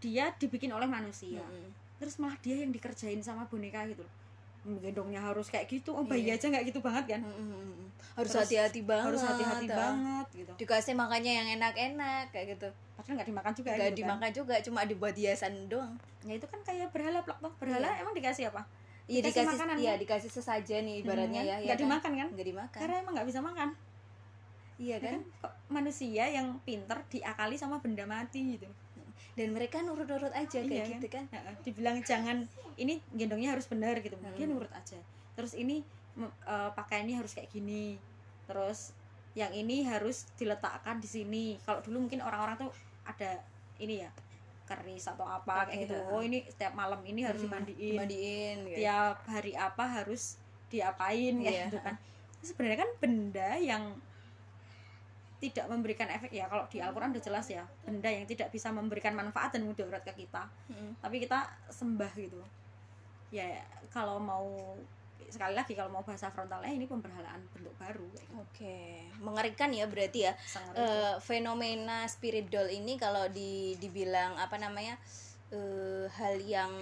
[SPEAKER 2] dia dibikin oleh manusia.
[SPEAKER 1] Mm-mm.
[SPEAKER 2] terus malah dia yang dikerjain sama boneka gitu loh gendongnya harus kayak gitu oh bayi
[SPEAKER 1] Iya.
[SPEAKER 2] aja nggak gitu banget kan
[SPEAKER 1] Mm-mm. harus
[SPEAKER 2] Terus
[SPEAKER 1] hati-hati banget
[SPEAKER 2] harus hati-hati
[SPEAKER 1] ah.
[SPEAKER 2] banget gitu
[SPEAKER 1] dikasih makannya yang enak-enak kayak gitu
[SPEAKER 2] padahal nggak dimakan juga
[SPEAKER 1] gak
[SPEAKER 2] gitu kan.
[SPEAKER 1] dimakan juga cuma dibuat hiasan doang
[SPEAKER 2] ya itu kan kayak berhala plak toh berhala
[SPEAKER 1] Iya.
[SPEAKER 2] emang dikasih apa
[SPEAKER 1] iya
[SPEAKER 2] Dikasih
[SPEAKER 1] dikasih
[SPEAKER 2] makanan,
[SPEAKER 1] iya
[SPEAKER 2] kan?
[SPEAKER 1] dikasih sesajen nih ibaratnya
[SPEAKER 2] Hmm,
[SPEAKER 1] ya
[SPEAKER 2] nggak
[SPEAKER 1] ya kan?
[SPEAKER 2] dimakan kan
[SPEAKER 1] nggak dimakan
[SPEAKER 2] karena emang nggak bisa makan
[SPEAKER 1] iya
[SPEAKER 2] Ya
[SPEAKER 1] kan
[SPEAKER 2] kan kok manusia yang pinter diakali sama benda mati gitu
[SPEAKER 1] dan mereka nurut-nurut aja kayak
[SPEAKER 2] Iya,
[SPEAKER 1] gitu kan.
[SPEAKER 2] Heeh, dibilang jangan ini gendongnya harus benar gitu. Dia
[SPEAKER 1] Hmm.
[SPEAKER 2] nurut aja. Terus ini eh, pakaiannya harus kayak gini. Terus yang ini harus diletakkan di sini. Kalau dulu mungkin orang-orang tuh ada ini ya keris atau apa
[SPEAKER 1] Oke,
[SPEAKER 2] kayak gitu. oh ini setiap malam ini harus
[SPEAKER 1] Hmm,
[SPEAKER 2] dimandiin.
[SPEAKER 1] dimandiin gitu.
[SPEAKER 2] tiap hari apa harus diapain
[SPEAKER 1] Iya.
[SPEAKER 2] kayak gitu kan. Sebenarnya kan benda yang tidak memberikan efek ya kalau di Al-Quran udah jelas ya benda yang tidak bisa memberikan manfaat dan mudarat ke kita.
[SPEAKER 1] Mm-mm.
[SPEAKER 2] tapi kita sembah gitu. Ya kalau mau sekali lagi kalau mau bahasa frontalnya ini pemberhalaan bentuk baru gitu.
[SPEAKER 1] oke mengerikan ya berarti ya. Eh, fenomena spirit doll ini kalau di dibilang apa namanya eh, hal yang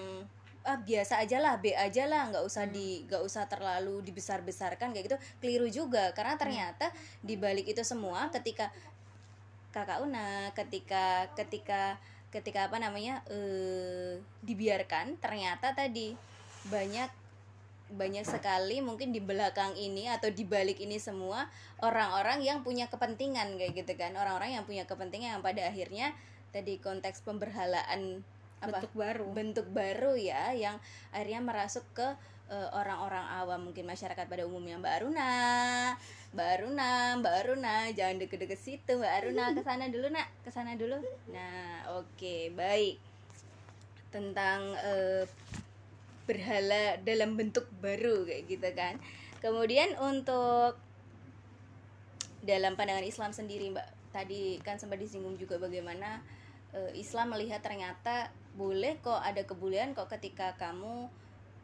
[SPEAKER 1] ah biasa aja lah B aja lah nggak usah
[SPEAKER 2] Hmm.
[SPEAKER 1] di nggak usah terlalu dibesar besarkan kayak gitu keliru juga karena
[SPEAKER 2] Hmm.
[SPEAKER 1] ternyata di balik itu semua ketika kakak Una ketika ketika ketika apa namanya eh dibiarkan ternyata tadi banyak banyak sekali mungkin di belakang ini atau di balik ini semua orang-orang yang punya kepentingan kayak gitu kan orang-orang yang punya kepentingan yang pada akhirnya tadi konteks pemberhalaan apa?
[SPEAKER 2] Bentuk baru.
[SPEAKER 1] Bentuk baru ya yang akhirnya merasuk ke eh, orang-orang awam. Mungkin masyarakat pada umumnya Mbak Aruna Mbak Aruna Mbak Aruna jangan deket-deket situ Mbak Aruna ke sana dulu nak ke sana dulu. Nah oke baik. Tentang eh, berhala dalam bentuk baru kayak gitu kan. Kemudian untuk dalam pandangan Islam sendiri mbak tadi kan sempat disinggung juga bagaimana eh, Islam melihat ternyata boleh kok ada kebolehan kok ketika kamu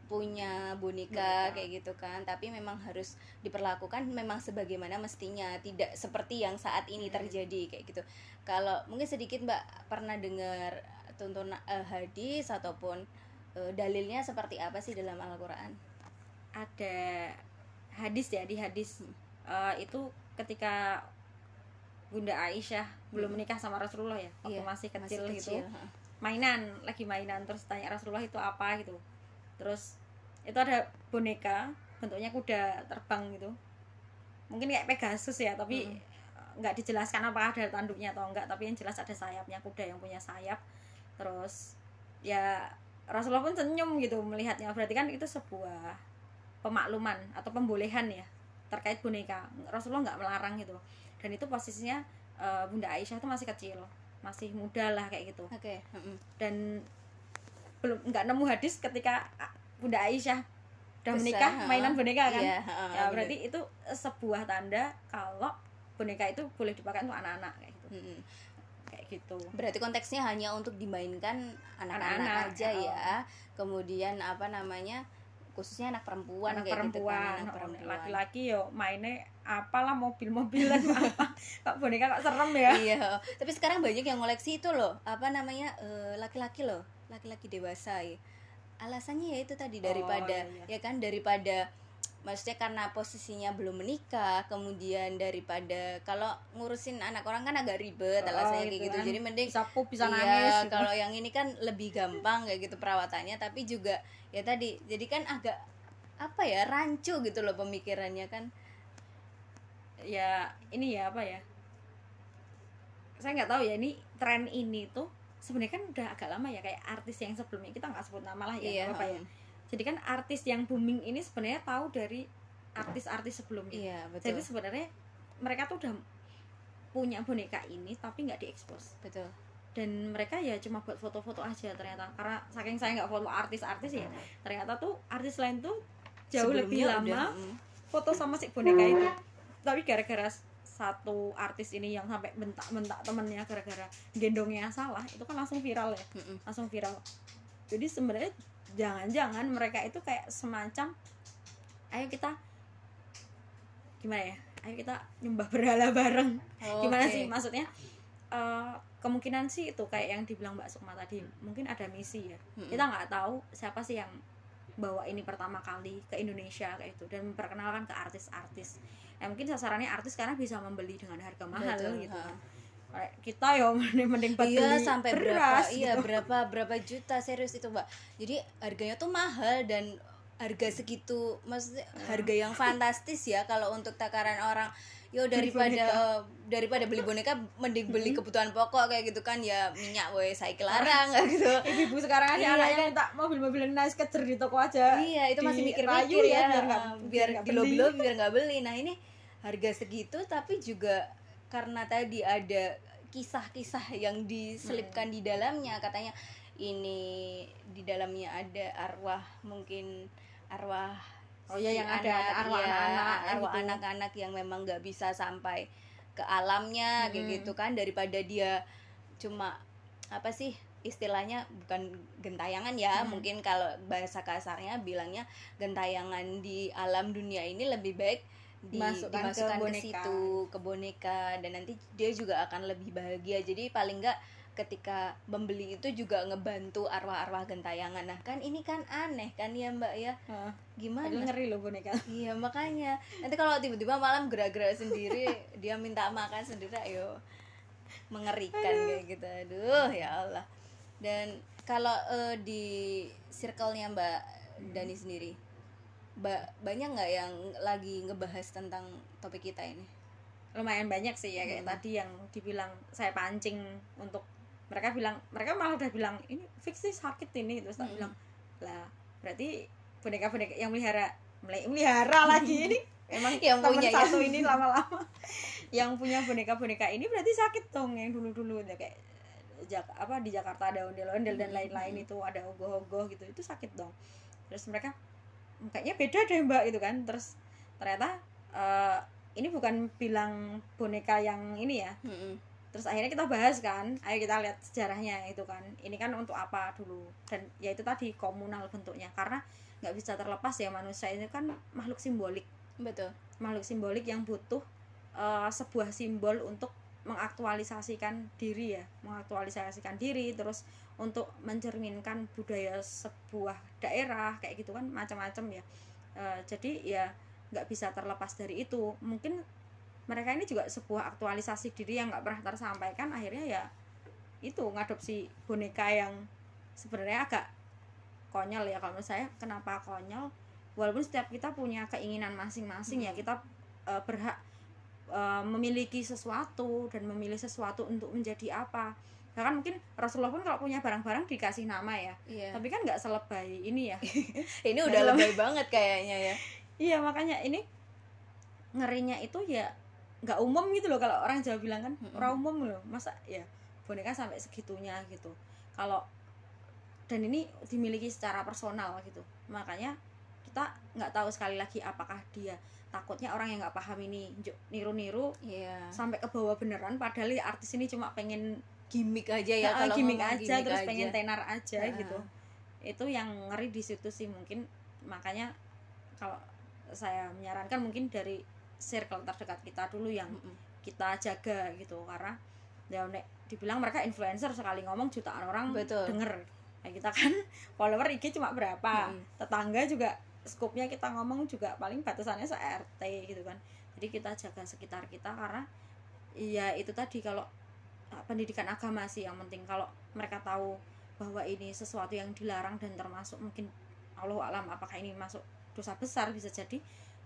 [SPEAKER 1] punya boneka kayak gitu kan tapi memang harus diperlakukan memang sebagaimana mestinya tidak seperti yang saat ini
[SPEAKER 2] Hmm.
[SPEAKER 1] terjadi kayak gitu kalau mungkin sedikit mbak pernah dengar tonton eh, hadis ataupun eh, dalilnya seperti apa sih dalam Al-Quran
[SPEAKER 2] ada hadis ya di hadis eh, itu ketika Bunda Aisyah belum
[SPEAKER 1] Hmm.
[SPEAKER 2] menikah sama Rasulullah ya waktu
[SPEAKER 1] Iya,
[SPEAKER 2] masih kecil,
[SPEAKER 1] masih
[SPEAKER 2] gitu
[SPEAKER 1] kecil, ha.
[SPEAKER 2] Mainan lagi mainan terus tanya Rasulullah itu apa gitu. Terus itu ada boneka bentuknya kuda terbang gitu. Mungkin kayak Pegasus ya tapi
[SPEAKER 1] Mm.
[SPEAKER 2] nggak dijelaskan apakah ada tanduknya atau enggak tapi yang jelas ada sayapnya kuda yang punya sayap. Terus ya Rasulullah pun senyum gitu melihatnya. Berarti kan itu sebuah pemakluman atau pembolehan ya terkait boneka. Rasulullah nggak melarang gitu. Dan itu posisinya eh, Bunda Aisyah itu masih kecil masih muda lah kayak gitu
[SPEAKER 1] oke mm-mm.
[SPEAKER 2] dan belum nggak nemu hadis ketika ah, Bunda Aisyah udah
[SPEAKER 1] Besar,
[SPEAKER 2] menikah
[SPEAKER 1] ha.
[SPEAKER 2] mainan boneka kan
[SPEAKER 1] Iya, ha,
[SPEAKER 2] ya
[SPEAKER 1] bener.
[SPEAKER 2] berarti itu sebuah tanda kalau boneka itu boleh dipakai untuk anak-anak kayak gitu
[SPEAKER 1] Mm-mm.
[SPEAKER 2] kayak gitu
[SPEAKER 1] Berarti konteksnya hanya untuk dimainkan anak-anak
[SPEAKER 2] Anak-anak,
[SPEAKER 1] aja
[SPEAKER 2] oh.
[SPEAKER 1] ya. Kemudian apa namanya? Khususnya anak perempuan
[SPEAKER 2] anak
[SPEAKER 1] kayak gitu
[SPEAKER 2] perempuan,
[SPEAKER 1] kan, anak
[SPEAKER 2] oh,
[SPEAKER 1] perempuan.
[SPEAKER 2] laki-laki yo mainnya apalah mobil-mobilan apa kok boneka kok serem ya
[SPEAKER 1] iya, tapi sekarang banyak yang ngoleksi itu loh. Apa namanya? eh, laki-laki loh, laki-laki dewasa ya. Alasannya ya itu tadi daripada
[SPEAKER 2] iya, iya.
[SPEAKER 1] ya kan daripada maksudnya karena posisinya belum menikah kemudian daripada kalau ngurusin anak orang kan agak ribet
[SPEAKER 2] Oh,
[SPEAKER 1] alasannya
[SPEAKER 2] gitu
[SPEAKER 1] kayak gitu
[SPEAKER 2] kan.
[SPEAKER 1] jadi mending
[SPEAKER 2] bisa pup bisa
[SPEAKER 1] iya,
[SPEAKER 2] nangis gitu.
[SPEAKER 1] kalau yang ini kan lebih gampang kayak gitu perawatannya tapi juga ya tadi jadi kan agak apa ya rancu gitu loh pemikirannya kan
[SPEAKER 2] ya ini ya apa ya saya nggak tahu ya ini tren ini tuh sebenarnya kan udah agak lama ya kayak artis yang sebelumnya kita nggak sebut nama lah ya
[SPEAKER 1] iya
[SPEAKER 2] apa ya. Jadi kan artis yang booming ini sebenarnya tahu dari artis-artis sebelumnya.
[SPEAKER 1] Iya
[SPEAKER 2] jadi
[SPEAKER 1] betul
[SPEAKER 2] sebenarnya mereka tuh udah punya boneka ini tapi nggak diekspos.
[SPEAKER 1] Betul.
[SPEAKER 2] Dan mereka ya cuma buat foto-foto aja ternyata. Karena saking saya nggak follow artis-artis ya ternyata tuh artis lain tuh jauh lebih
[SPEAKER 1] Sebelumnya
[SPEAKER 2] lama
[SPEAKER 1] udah, mm.
[SPEAKER 2] foto sama si boneka itu. Tapi gara-gara satu artis ini yang sampai bentak-bentak temennya gara-gara gendongnya salah itu kan langsung viral ya.
[SPEAKER 1] Mm-mm.
[SPEAKER 2] langsung viral jadi sebenarnya jangan-jangan mereka itu kayak semacam ayo kita gimana ya? Ayo kita nyembah berhala bareng. Gimana
[SPEAKER 1] Oke.
[SPEAKER 2] sih maksudnya? Eh, kemungkinan sih itu kayak yang dibilang Mbak Sukma tadi. Mungkin ada misi ya.
[SPEAKER 1] Mm-mm.
[SPEAKER 2] kita nggak tahu siapa sih yang bawa ini pertama kali ke Indonesia kayak itu dan memperkenalkan ke artis-artis. Ya mungkin sasarannya artis karena bisa membeli dengan harga mahal
[SPEAKER 1] Betul,
[SPEAKER 2] gitu kan kita ya mending
[SPEAKER 1] iya
[SPEAKER 2] beli
[SPEAKER 1] sampai berapa
[SPEAKER 2] beras
[SPEAKER 1] iya
[SPEAKER 2] gitu.
[SPEAKER 1] berapa berapa juta serius itu mbak jadi harganya tuh mahal dan harga segitu maksudnya
[SPEAKER 2] Hmm.
[SPEAKER 1] harga yang fantastis ya kalau untuk takaran orang yo
[SPEAKER 2] Beli
[SPEAKER 1] daripada
[SPEAKER 2] boneka.
[SPEAKER 1] daripada beli boneka mending beli kebutuhan pokok kayak gitu kan ya minyak woi saya larang kayak gitu
[SPEAKER 2] ibu-ibu sekarang aja
[SPEAKER 1] Iya.
[SPEAKER 2] anaknya minta mobil-mobil nice kecer di toko aja
[SPEAKER 1] iya itu masih mikir-mikir ya,
[SPEAKER 2] biar nggak biar nggak beli.
[SPEAKER 1] biar nggak beli nah ini harga segitu tapi juga karena tadi ada kisah-kisah yang diselipkan di dalamnya katanya ini di dalamnya ada arwah mungkin arwah
[SPEAKER 2] Oh
[SPEAKER 1] si
[SPEAKER 2] yang ada-
[SPEAKER 1] anak,
[SPEAKER 2] ada arwah
[SPEAKER 1] iya,
[SPEAKER 2] anak-anak
[SPEAKER 1] arwah
[SPEAKER 2] gitu.
[SPEAKER 1] anak-anak yang memang nggak bisa sampai ke alamnya kayak
[SPEAKER 2] Hmm.
[SPEAKER 1] gitu kan daripada dia cuma apa sih istilahnya bukan gentayangan ya
[SPEAKER 2] Hmm.
[SPEAKER 1] mungkin kalau bahasa kasarnya bilangnya gentayangan di alam dunia ini lebih baik di,
[SPEAKER 2] Masukkan ke
[SPEAKER 1] dimasukkan ke,
[SPEAKER 2] boneka.
[SPEAKER 1] situ ke boneka dan nanti dia juga akan lebih bahagia. Jadi paling nggak ketika membeli itu juga ngebantu arwah-arwah gentayangan. Nah kan ini kan aneh kan ya mbak ya? Gimana?
[SPEAKER 2] Padahal ngeri loh boneka.
[SPEAKER 1] Iya makanya. Nanti kalau tiba-tiba malam gerak-gerak sendiri dia minta makan sendiri ayo mengerikan kayak gitu. Aduh ya Allah. Dan kalau eh, di circle-nya Mbak Dani sendiri ba banyak nggak yang lagi ngebahas tentang topik kita ini
[SPEAKER 2] lumayan banyak sih ya kayak
[SPEAKER 1] Hmm.
[SPEAKER 2] tadi yang dibilang saya pancing untuk mereka bilang mereka malah udah bilang ini fix sih sakit ini terus tak
[SPEAKER 1] Hmm.
[SPEAKER 2] bilang lah berarti boneka-boneka yang melihara meli- melihara lagi ini emang
[SPEAKER 1] Yang
[SPEAKER 2] temen
[SPEAKER 1] punya, ya.
[SPEAKER 2] satu ini lama-lama yang punya boneka-boneka ini berarti sakit dong yang dulu-dulu ya, kayak Jak apa di Jakarta ada ondel-ondel dan
[SPEAKER 1] Hmm.
[SPEAKER 2] lain-lain itu ada ogoh-ogoh gitu itu sakit dong terus mereka kayaknya beda deh mbak gitu kan. Terus ternyata eh, ini bukan bilang boneka yang ini ya.
[SPEAKER 1] Mm-mm.
[SPEAKER 2] terus akhirnya kita bahas kan ayo kita lihat sejarahnya itu kan. Ini kan untuk apa dulu? Dan ya itu tadi komunal bentuknya. Karena nggak bisa terlepas ya manusia ini kan makhluk simbolik.
[SPEAKER 1] Betul.
[SPEAKER 2] Makhluk simbolik yang butuh eh, sebuah simbol untuk mengaktualisasikan diri ya. Mengaktualisasikan diri terus untuk mencerminkan budaya sebuah daerah kayak gitu kan macam-macam ya. Eh, jadi ya nggak bisa terlepas dari itu. Mungkin mereka ini juga sebuah aktualisasi diri yang nggak pernah tersampaikan. Akhirnya ya itu ngadopsi boneka yang sebenarnya agak konyol ya. Kalau menurut saya kenapa konyol? Walaupun setiap kita punya keinginan masing-masing ya kita eh, berhak eh, memiliki sesuatu dan memilih sesuatu untuk menjadi apa bahkan mungkin Rasulullah pun kalau punya barang-barang dikasih nama ya.
[SPEAKER 1] Iya.
[SPEAKER 2] Tapi kan nggak selebay ini ya.
[SPEAKER 1] Ini udah
[SPEAKER 2] dalam-
[SPEAKER 1] lebay banget kayaknya ya.
[SPEAKER 2] Iya makanya ini ngerinya itu ya nggak umum gitu loh. Kalau orang Jawa bilang kan orang umum loh. Masa ya boneka sampai segitunya gitu. Kalau dan ini dimiliki secara personal gitu. Makanya kita nggak tahu sekali lagi apakah dia takutnya orang yang nggak paham ini niru-niru
[SPEAKER 1] iya.
[SPEAKER 2] sampai ke bawah beneran. Padahal ya artis ini cuma pengen
[SPEAKER 1] gimmick aja ya kalau
[SPEAKER 2] gimmick aja
[SPEAKER 1] gimmick
[SPEAKER 2] terus
[SPEAKER 1] aja.
[SPEAKER 2] pengen tenar aja
[SPEAKER 1] Heeh.
[SPEAKER 2] gitu itu yang ngeri di situ sih mungkin makanya kalau saya menyarankan mungkin dari circle terdekat kita dulu yang
[SPEAKER 1] Mm-mm.
[SPEAKER 2] kita jaga gitu karena ya nek dibilang mereka influencer sekali ngomong jutaan orang
[SPEAKER 1] Betul.
[SPEAKER 2] denger nah, kita kan follower IG cuma berapa
[SPEAKER 1] Mm-mm.
[SPEAKER 2] tetangga juga skupnya kita ngomong juga paling batasannya se RT gitu kan jadi kita jaga sekitar kita karena ya itu tadi kalau pendidikan agama sih yang penting. Kalau mereka tahu bahwa ini sesuatu yang dilarang dan termasuk mungkin Allah alam apakah ini masuk dosa besar bisa jadi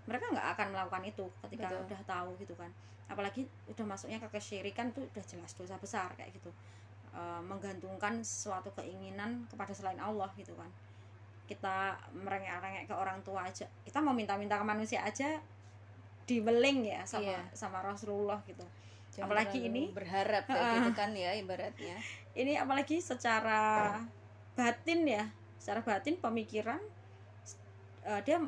[SPEAKER 2] mereka nggak akan melakukan itu ketika
[SPEAKER 1] Betul.
[SPEAKER 2] udah tahu gitu kan. Apalagi udah masuknya ke kesyirikan tuh udah jelas dosa besar kayak gitu. E, menggantungkan suatu keinginan kepada selain Allah gitu kan. Kita merengek-rengek ke orang tua aja. Kita mau minta-minta ke manusia aja dibeling ya sama
[SPEAKER 1] Iya.
[SPEAKER 2] sama Rasulullah gitu
[SPEAKER 1] Jangan
[SPEAKER 2] Apalagi ini-
[SPEAKER 1] berharap kayak
[SPEAKER 2] Heeh.
[SPEAKER 1] gitu kan ya ibaratnya
[SPEAKER 2] ini apalagi secara batin ya secara batin pemikiran eh, dia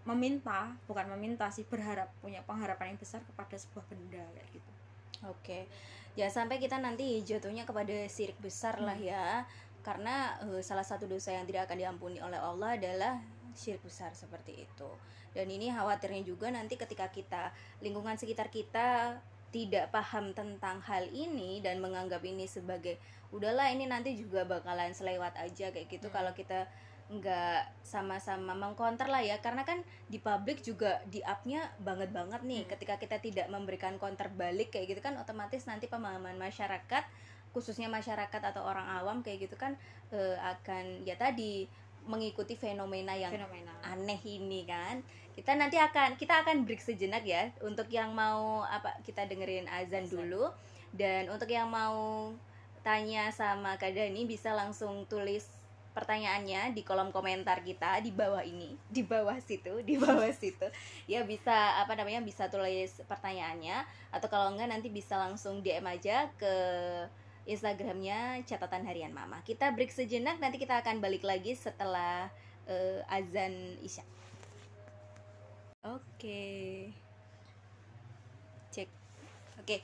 [SPEAKER 2] meminta bukan meminta sih berharap punya pengharapan yang besar kepada sebuah benda kayak gitu
[SPEAKER 1] Oke, jangan sampai kita nanti jatuhnya kepada sirik besar lah
[SPEAKER 2] Hmm.
[SPEAKER 1] ya, karena eh, salah satu dosa yang tidak akan diampuni oleh Allah adalah syirik besar seperti itu. Dan ini khawatirnya juga nanti ketika kita lingkungan sekitar kita tidak paham tentang hal ini dan menganggap ini sebagai udahlah ini nanti juga bakalan selewat aja kayak gitu.
[SPEAKER 2] Hmm.
[SPEAKER 1] kalau kita nggak sama-sama mengkonter lah ya. Karena kan di publik juga di upnya banget banget nih.
[SPEAKER 2] Hmm.
[SPEAKER 1] ketika kita tidak memberikan counter balik kayak gitu kan otomatis nanti pemahaman masyarakat khususnya masyarakat atau orang awam kayak gitu kan eh, akan ya tadi mengikuti fenomena yang
[SPEAKER 2] fenomena.
[SPEAKER 1] aneh ini kan kita nanti akan kita akan break sejenak ya. Untuk yang mau apa kita dengerin azan dulu. Dan untuk yang mau tanya sama Kak Dani bisa langsung tulis pertanyaannya di kolom komentar kita di bawah ini. Di bawah situ di bawah situ. Ya bisa apa namanya bisa tulis pertanyaannya. Atau kalau enggak nanti bisa langsung DM aja ke Instagramnya catatan harian mama. Kita break sejenak nanti kita akan balik lagi setelah eh, azan isya oke. Cek. Oke.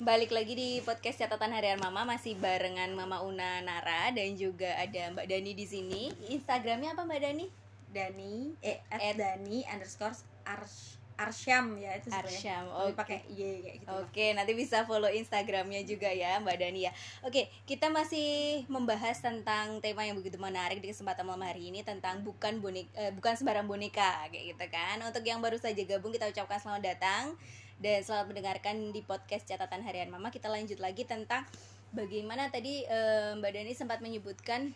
[SPEAKER 1] Balik lagi di podcast catatan harian mama masih barengan mama Una Nara dan juga ada Mbak Dani di sini. Instagramnya apa Mbak Dani?
[SPEAKER 2] Dani eh at,
[SPEAKER 1] At-
[SPEAKER 2] Dani underscore ars Arsyam ya itu.
[SPEAKER 1] Arsyam oke
[SPEAKER 2] pakai y kayak gitu.
[SPEAKER 1] Oke, nanti bisa follow Instagramnya juga ya Mbak Dani ya. Oke, kita masih membahas tentang tema yang begitu menarik di kesempatan malam hari ini tentang bukan bonek, eh, bukan sembarang boneka kayak gitu kan. Untuk yang baru saja gabung kita ucapkan selamat datang dan selamat mendengarkan di podcast catatan harian Mama. Kita lanjut lagi tentang bagaimana tadi eh, Mbak Dani sempat menyebutkan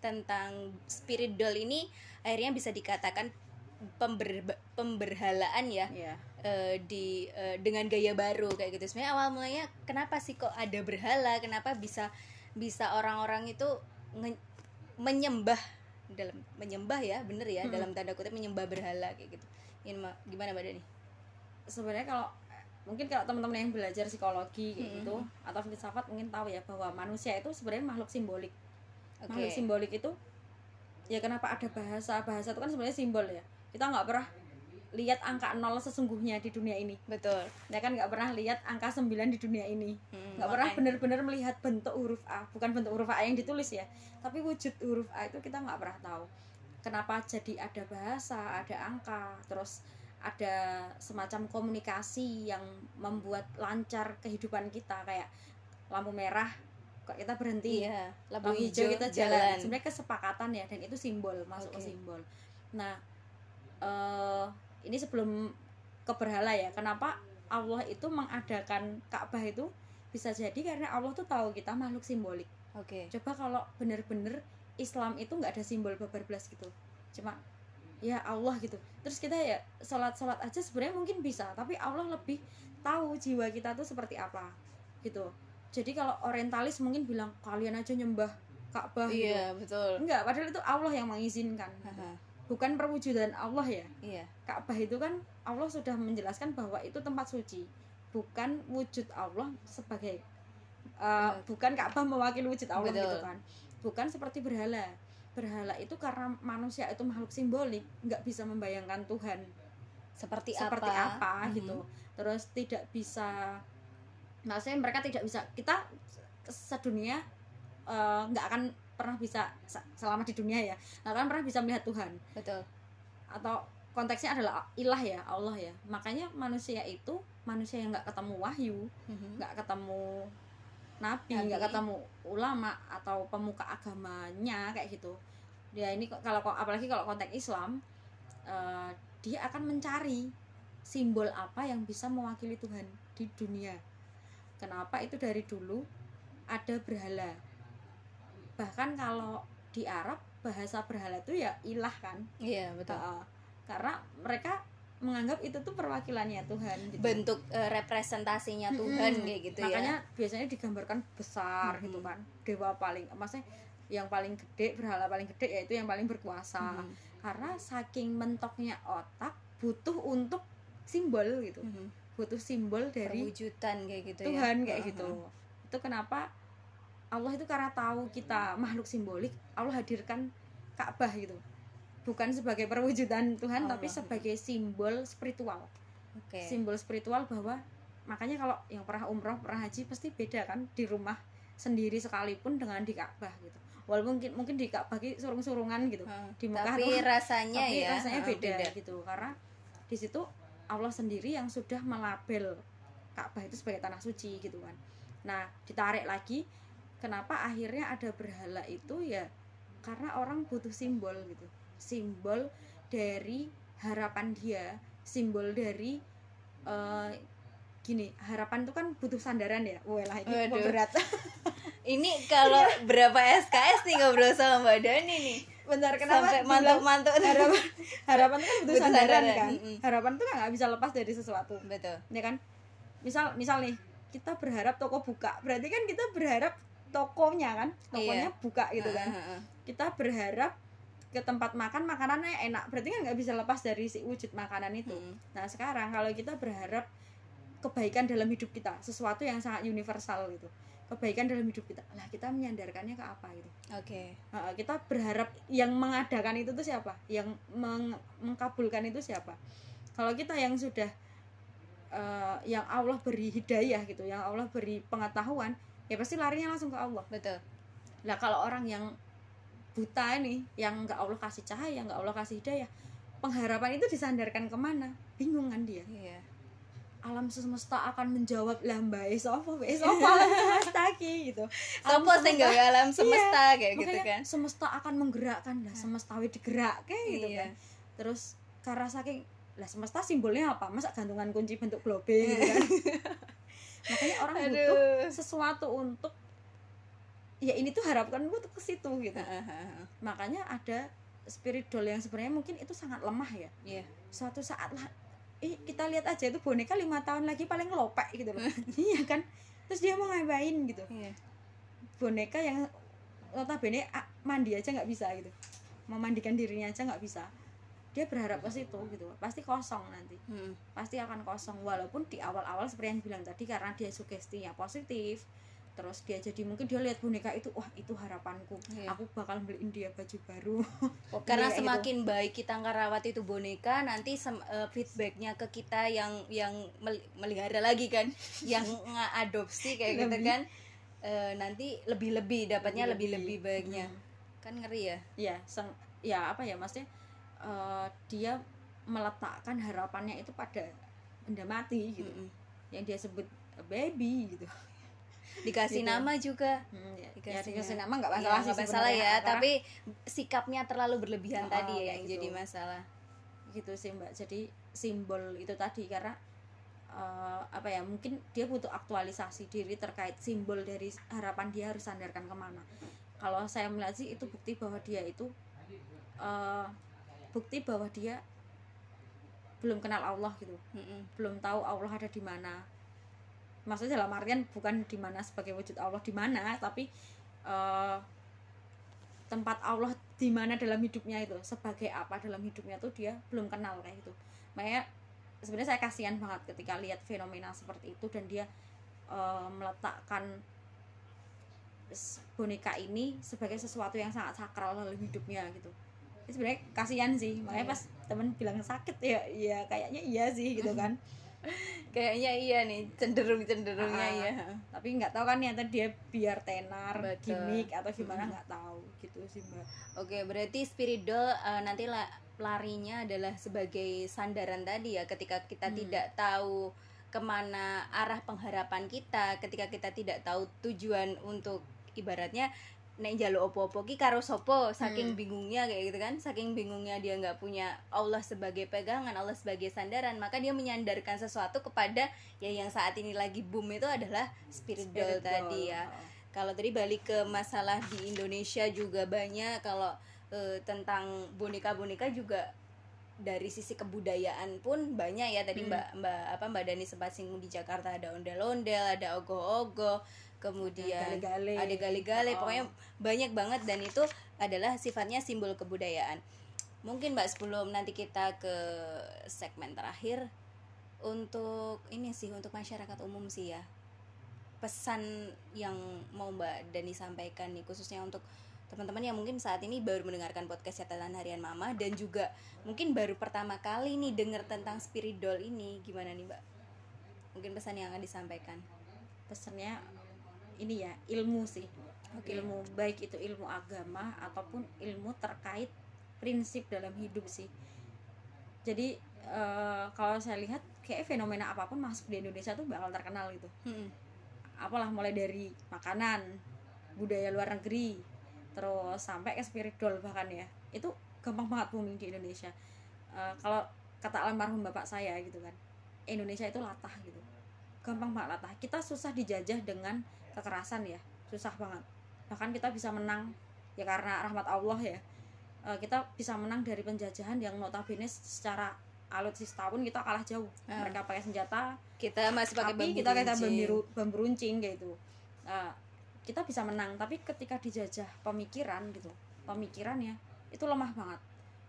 [SPEAKER 1] tentang spirit doll ini akhirnya bisa dikatakan pember, pemberhalaan ya
[SPEAKER 2] Iya.
[SPEAKER 1] eh, di eh, dengan gaya baru kayak gitu. Sebenarnya awal mulanya kenapa sih kok ada berhala? Kenapa bisa bisa orang-orang itu nge- menyembah dalam menyembah ya bener ya
[SPEAKER 2] Hmm.
[SPEAKER 1] dalam tanda kutip menyembah berhala kayak gitu. Ini ma- gimana mbak Dani?
[SPEAKER 2] Sebenarnya kalau mungkin kalau teman-teman yang belajar psikologi kayak
[SPEAKER 1] Mm-mm.
[SPEAKER 2] gitu atau filsafat mungkin tahu ya bahwa manusia itu sebenarnya makhluk simbolik.
[SPEAKER 1] Oke.
[SPEAKER 2] makhluk simbolik itu ya kenapa ada bahasa bahasa itu kan sebenarnya simbol ya kita nggak pernah lihat angka nol sesungguhnya di dunia ini.
[SPEAKER 1] Betul.
[SPEAKER 2] Ya kan nggak pernah lihat angka 9 di dunia ini.
[SPEAKER 1] Hmm,
[SPEAKER 2] nggak pernah
[SPEAKER 1] makanya-
[SPEAKER 2] benar-benar melihat bentuk huruf A. Bukan bentuk huruf A yang ditulis ya. Tapi wujud huruf A itu kita nggak pernah tahu. Kenapa jadi ada bahasa ada angka terus ada semacam komunikasi yang membuat lancar kehidupan kita. Kayak lampu merah kok kita berhenti?
[SPEAKER 1] Iya
[SPEAKER 2] lampu hijau kita jalan. sebenarnya kesepakatan ya dan itu simbol masuk
[SPEAKER 1] Oke.
[SPEAKER 2] ke simbol. Nah eh ini sebelum ke berhala ya kenapa Allah itu mengadakan Ka'bah itu bisa jadi karena Allah tuh tahu kita makhluk simbolik.
[SPEAKER 1] Oke.
[SPEAKER 2] Coba kalau bener-bener Islam itu nggak ada simbol babar belas gitu cuma ya Allah gitu. Terus kita ya sholat sholat aja sebenarnya mungkin bisa tapi Allah lebih tahu jiwa kita tuh seperti apa gitu. Jadi kalau orientalis mungkin bilang kalian aja nyembah Ka'bah gitu.
[SPEAKER 1] iya betul.
[SPEAKER 2] Enggak padahal itu Allah yang mengizinkan.
[SPEAKER 1] Haha,
[SPEAKER 2] bukan perwujudan Allah ya?
[SPEAKER 1] Iya.
[SPEAKER 2] Ka'bah itu kan Allah sudah menjelaskan bahwa itu tempat suci. Bukan wujud Allah sebagai uh, bukan Ka'bah mewakili wujud Allah
[SPEAKER 1] Betul.
[SPEAKER 2] gitu kan. Bukan seperti berhala. Berhala itu karena manusia itu makhluk simbolik nggak bisa membayangkan Tuhan.
[SPEAKER 1] Seperti,
[SPEAKER 2] seperti
[SPEAKER 1] apa,
[SPEAKER 2] apa,
[SPEAKER 1] Mhm.
[SPEAKER 2] gitu. Terus tidak bisa maksudnya mereka tidak bisa kita sedunia eh, nggak akan pernah bisa se- selama di dunia ya. Nggak akan pernah bisa melihat Tuhan.
[SPEAKER 1] Betul.
[SPEAKER 2] Atau konteksnya adalah ilah ya Allah ya. Makanya manusia itu manusia yang nggak ketemu wahyu
[SPEAKER 1] Mhm.
[SPEAKER 2] nggak ketemu nabi nggak ketemu ulama atau pemuka agamanya kayak gitu. Ya ini kalau apalagi kalau konteks Islam eh, dia akan mencari simbol apa yang bisa mewakili Tuhan di dunia. Kenapa? Itu dari dulu ada berhala bahkan kalau di Arab bahasa berhala itu ya ilah kan
[SPEAKER 1] iya betul
[SPEAKER 2] Heeh. karena mereka menganggap itu tuh perwakilannya Tuhan gitu.
[SPEAKER 1] bentuk eh, representasinya Tuhan
[SPEAKER 2] Mm-mm.
[SPEAKER 1] kayak gitu
[SPEAKER 2] makanya
[SPEAKER 1] ya
[SPEAKER 2] biasanya digambarkan besar gitu
[SPEAKER 1] Mhm.
[SPEAKER 2] kan dewa paling maksudnya yang paling gede berhala paling gede yaitu yang paling berkuasa
[SPEAKER 1] Mhm.
[SPEAKER 2] karena saking mentoknya otak butuh untuk simbol gitu
[SPEAKER 1] Mhm.
[SPEAKER 2] butuh simbol dari
[SPEAKER 1] perwujudan kayak gitu
[SPEAKER 2] Tuhan
[SPEAKER 1] ya
[SPEAKER 2] kayak gitu itu kenapa Allah itu karena tahu kita makhluk simbolik Allah hadirkan Ka'bah gitu. Bukan sebagai perwujudan Tuhan tapi
[SPEAKER 1] Allah.
[SPEAKER 2] sebagai simbol spiritual.
[SPEAKER 1] Oke.
[SPEAKER 2] Simbol spiritual bahwa makanya kalau yang pernah umroh pernah haji pasti beda kan di rumah sendiri sekalipun dengan di Ka'bah gitu. Walaupun mungkin mungkin di Ka'bah surung-surungan gitu
[SPEAKER 1] Heeh.
[SPEAKER 2] di Mekah
[SPEAKER 1] tapi
[SPEAKER 2] tuh-
[SPEAKER 1] rasanya
[SPEAKER 2] tapi
[SPEAKER 1] ya
[SPEAKER 2] rasanya
[SPEAKER 1] heeh,
[SPEAKER 2] beda, gitu. Karena di situ Allah sendiri yang sudah melabel Ka'bah itu sebagai tanah suci gitu kan. Nah ditarik lagi kenapa akhirnya ada berhala itu ya karena orang butuh simbol gitu. Simbol dari harapan dia simbol dari eh, gini harapan itu kan butuh sandaran ya? Wah lah ini
[SPEAKER 1] Waduh.
[SPEAKER 2] berat.
[SPEAKER 1] Ini kalau berapa SKS nih ngobrol sama Mbak Dani nih?
[SPEAKER 2] Bentar kenapa
[SPEAKER 1] sampai mantuk-mantuk
[SPEAKER 2] harapan harapan itu kan butuh
[SPEAKER 1] Butuh
[SPEAKER 2] sandaran
[SPEAKER 1] sandaran,
[SPEAKER 2] kan?
[SPEAKER 1] mm-mm.
[SPEAKER 2] harapan itu kan nggak bisa lepas dari sesuatu.
[SPEAKER 1] Betul.
[SPEAKER 2] Ya kan? Misal misal nih kita berharap toko buka berarti kan kita berharap tokonya kan tokonya
[SPEAKER 1] Iya.
[SPEAKER 2] buka gitu kan. kita berharap ke tempat makan makanannya enak. Berarti kan nggak bisa lepas dari si wujud makanan itu.
[SPEAKER 1] Mm.
[SPEAKER 2] nah sekarang kalau kita berharap kebaikan dalam hidup kita sesuatu yang sangat universal gitu. Kebaikan dalam hidup kita. Lah kita menyandarkannya ke apa gitu?
[SPEAKER 1] Oke.
[SPEAKER 2] Nah, kita berharap yang mengadakan itu tuh siapa? Yang meng- mengkabulkan itu siapa? Kalau kita yang sudah eh, yang Allah beri hidayah gitu yang Allah beri pengetahuan ya pasti larinya langsung ke Allah.
[SPEAKER 1] Betul.
[SPEAKER 2] Lah kalau orang yang buta ini yang nggak Allah kasih cahaya nggak Allah kasih hidayah pengharapan itu disandarkan ke mana? Bingung kan dia?
[SPEAKER 1] Iya.
[SPEAKER 2] Alam semesta akan menjawab lah mbak sopo mbak sopo alam semesta ki gitu. Alam
[SPEAKER 1] Sopo
[SPEAKER 2] semesta-
[SPEAKER 1] gawe alam semesta kayak gitu
[SPEAKER 2] Makanya
[SPEAKER 1] kan?
[SPEAKER 2] semesta akan menggerakkan lah semesta we digerak kayak gitu
[SPEAKER 1] Iya.
[SPEAKER 2] kan. Terus karena saking lah semesta simbolnya apa? Masa gantungan kunci bentuk globe gitu kan makanya orang butuh
[SPEAKER 1] aduh
[SPEAKER 2] sesuatu untuk ya ini tuh harapkan gue tuh ke situ gitu. Makanya ada spirit doll yang sebenarnya mungkin itu sangat lemah ya.
[SPEAKER 1] Iya.
[SPEAKER 2] Suatu saat lah eh, kita lihat aja itu boneka lima tahun lagi paling ngelopek gitu loh. Iya kan? Terus dia mau ngapain gitu.
[SPEAKER 1] Iya.
[SPEAKER 2] Boneka yang notabene ah, mandi aja nggak bisa gitu. Memandikan dirinya aja nggak bisa dia berharap ke situ gitu pasti kosong nanti
[SPEAKER 1] Hmm.
[SPEAKER 2] pasti akan kosong walaupun di awal-awal seperti yang bilang tadi karena dia sugestinya positif terus dia jadi mungkin dia lihat boneka itu wah itu harapanku
[SPEAKER 1] Iya.
[SPEAKER 2] aku bakal beliin dia baju baru
[SPEAKER 1] karena
[SPEAKER 2] gitu.
[SPEAKER 1] semakin baik kita ngerawat itu boneka nanti sem- eh, feedbacknya ke kita yang yang mel- melihara lagi kan yang ngadopsi kayak gitu
[SPEAKER 2] Lebih.
[SPEAKER 1] kan Eh, nanti lebih-lebih dapatnya
[SPEAKER 2] Lebih-lebih.
[SPEAKER 1] lebih-lebih baiknya
[SPEAKER 2] Hmm.
[SPEAKER 1] kan ngeri ya
[SPEAKER 2] ya seng, ya apa ya maksudnya eh, dia meletakkan harapannya itu pada benda mati gitu
[SPEAKER 1] Mm-mm.
[SPEAKER 2] yang dia sebut baby gitu
[SPEAKER 1] dikasih
[SPEAKER 2] Gitu.
[SPEAKER 1] nama juga
[SPEAKER 2] Hmm, ya,
[SPEAKER 1] Dikasih
[SPEAKER 2] ya dikasih
[SPEAKER 1] nama.
[SPEAKER 2] nggak
[SPEAKER 1] Iya,
[SPEAKER 2] masalah sih
[SPEAKER 1] nggak masalah ya
[SPEAKER 2] karena
[SPEAKER 1] tapi sikapnya terlalu berlebihan
[SPEAKER 2] Oh,
[SPEAKER 1] tadi ya yang
[SPEAKER 2] gitu.
[SPEAKER 1] jadi masalah
[SPEAKER 2] gitu sih mbak jadi simbol itu tadi karena eh, apa ya mungkin dia butuh aktualisasi diri terkait simbol dari harapan dia harus sandarkan ke mana kalau saya melihat sih itu bukti bahwa dia itu eh, bukti bahwa dia belum kenal Allah gitu.
[SPEAKER 1] Mm-mm.
[SPEAKER 2] belum tahu Allah ada di mana. Maksudnya dalam artian bukan di mana sebagai wujud Allah di mana tapi eh, tempat Allah di mana dalam hidupnya itu. Sebagai apa dalam hidupnya tuh dia belum kenal kayak gitu. Makanya sebenarnya saya kasihan banget ketika lihat fenomena seperti itu dan dia eh, meletakkan boneka ini sebagai sesuatu yang sangat sakral dalam hidupnya gitu sebenarnya kasihan sih makanya
[SPEAKER 1] Iya.
[SPEAKER 2] pas temen bilang sakit ya ya kayaknya iya sih gitu kan
[SPEAKER 1] kayaknya iya nih cenderung cenderungnya
[SPEAKER 2] Ah.
[SPEAKER 1] iya
[SPEAKER 2] tapi nggak tahu kan ternyata dia biar tenar
[SPEAKER 1] Betul.
[SPEAKER 2] gimmick atau gimana nggak tahu gitu sih mbak
[SPEAKER 1] Oke, berarti spirit doll eh, nanti la- larinya adalah sebagai sandaran tadi ya ketika kita
[SPEAKER 2] Hmm.
[SPEAKER 1] tidak tahu ke mana arah pengharapan kita, ketika kita tidak tahu tujuan untuk ibaratnya nek jaluk opo-opo ki karo sopo saking bingungnya kayak gitu kan. Saking bingungnya dia nggak punya Allah sebagai pegangan Allah sebagai sandaran maka dia menyandarkan sesuatu kepada ya yang saat ini lagi boom itu adalah spirit doll tadi ya. kalau tadi balik ke masalah di Indonesia juga banyak kalau eh, tentang boneka-boneka juga dari sisi kebudayaan pun banyak ya. Tadi
[SPEAKER 2] Hmm.
[SPEAKER 1] mbak mbak apa mbak Dani sempat singgung di Jakarta ada ondel-ondel ada ogoh-ogoh kemudian
[SPEAKER 2] Gale-gale.
[SPEAKER 1] ada gale-gale
[SPEAKER 2] Oh.
[SPEAKER 1] pokoknya banyak banget dan itu adalah sifatnya simbol kebudayaan mungkin mbak sebelum nanti kita ke segmen terakhir untuk ini sih untuk masyarakat umum sih ya pesan yang mau mbak Dani sampaikan nih khususnya untuk teman-teman yang mungkin saat ini baru mendengarkan podcast catatan harian mama dan juga mungkin baru pertama kali nih dengar tentang spirit doll ini gimana nih mbak mungkin pesan yang akan disampaikan
[SPEAKER 2] pesannya ini ya ilmu sih.
[SPEAKER 1] Oke.
[SPEAKER 2] ilmu baik itu ilmu agama ataupun ilmu terkait prinsip dalam hidup sih. Jadi eh, kalau saya lihat kayak fenomena apa pun masuk di Indonesia tuh bakal terkenal gitu.
[SPEAKER 1] Mm-mm.
[SPEAKER 2] apalah mulai dari makanan budaya luar negeri terus sampai ke spiritual bahkan ya. Itu gampang banget booming di Indonesia. Eh, kalau kata almarhum bapak saya gitu kan Indonesia itu latah gitu gampang banget. Latah kita susah dijajah dengan kekerasan ya. Susah banget. Bahkan kita bisa menang ya karena rahmat Allah ya. Eh, kita bisa menang dari penjajahan yang notabene secara alutsista pun kita kalah jauh.
[SPEAKER 1] Ah.
[SPEAKER 2] mereka pakai senjata
[SPEAKER 1] kita masih pakai bambu
[SPEAKER 2] kita kayak bambu, bambu runcing gitu. Nah, kita bisa menang tapi ketika dijajah pemikiran gitu pemikirannya itu lemah banget.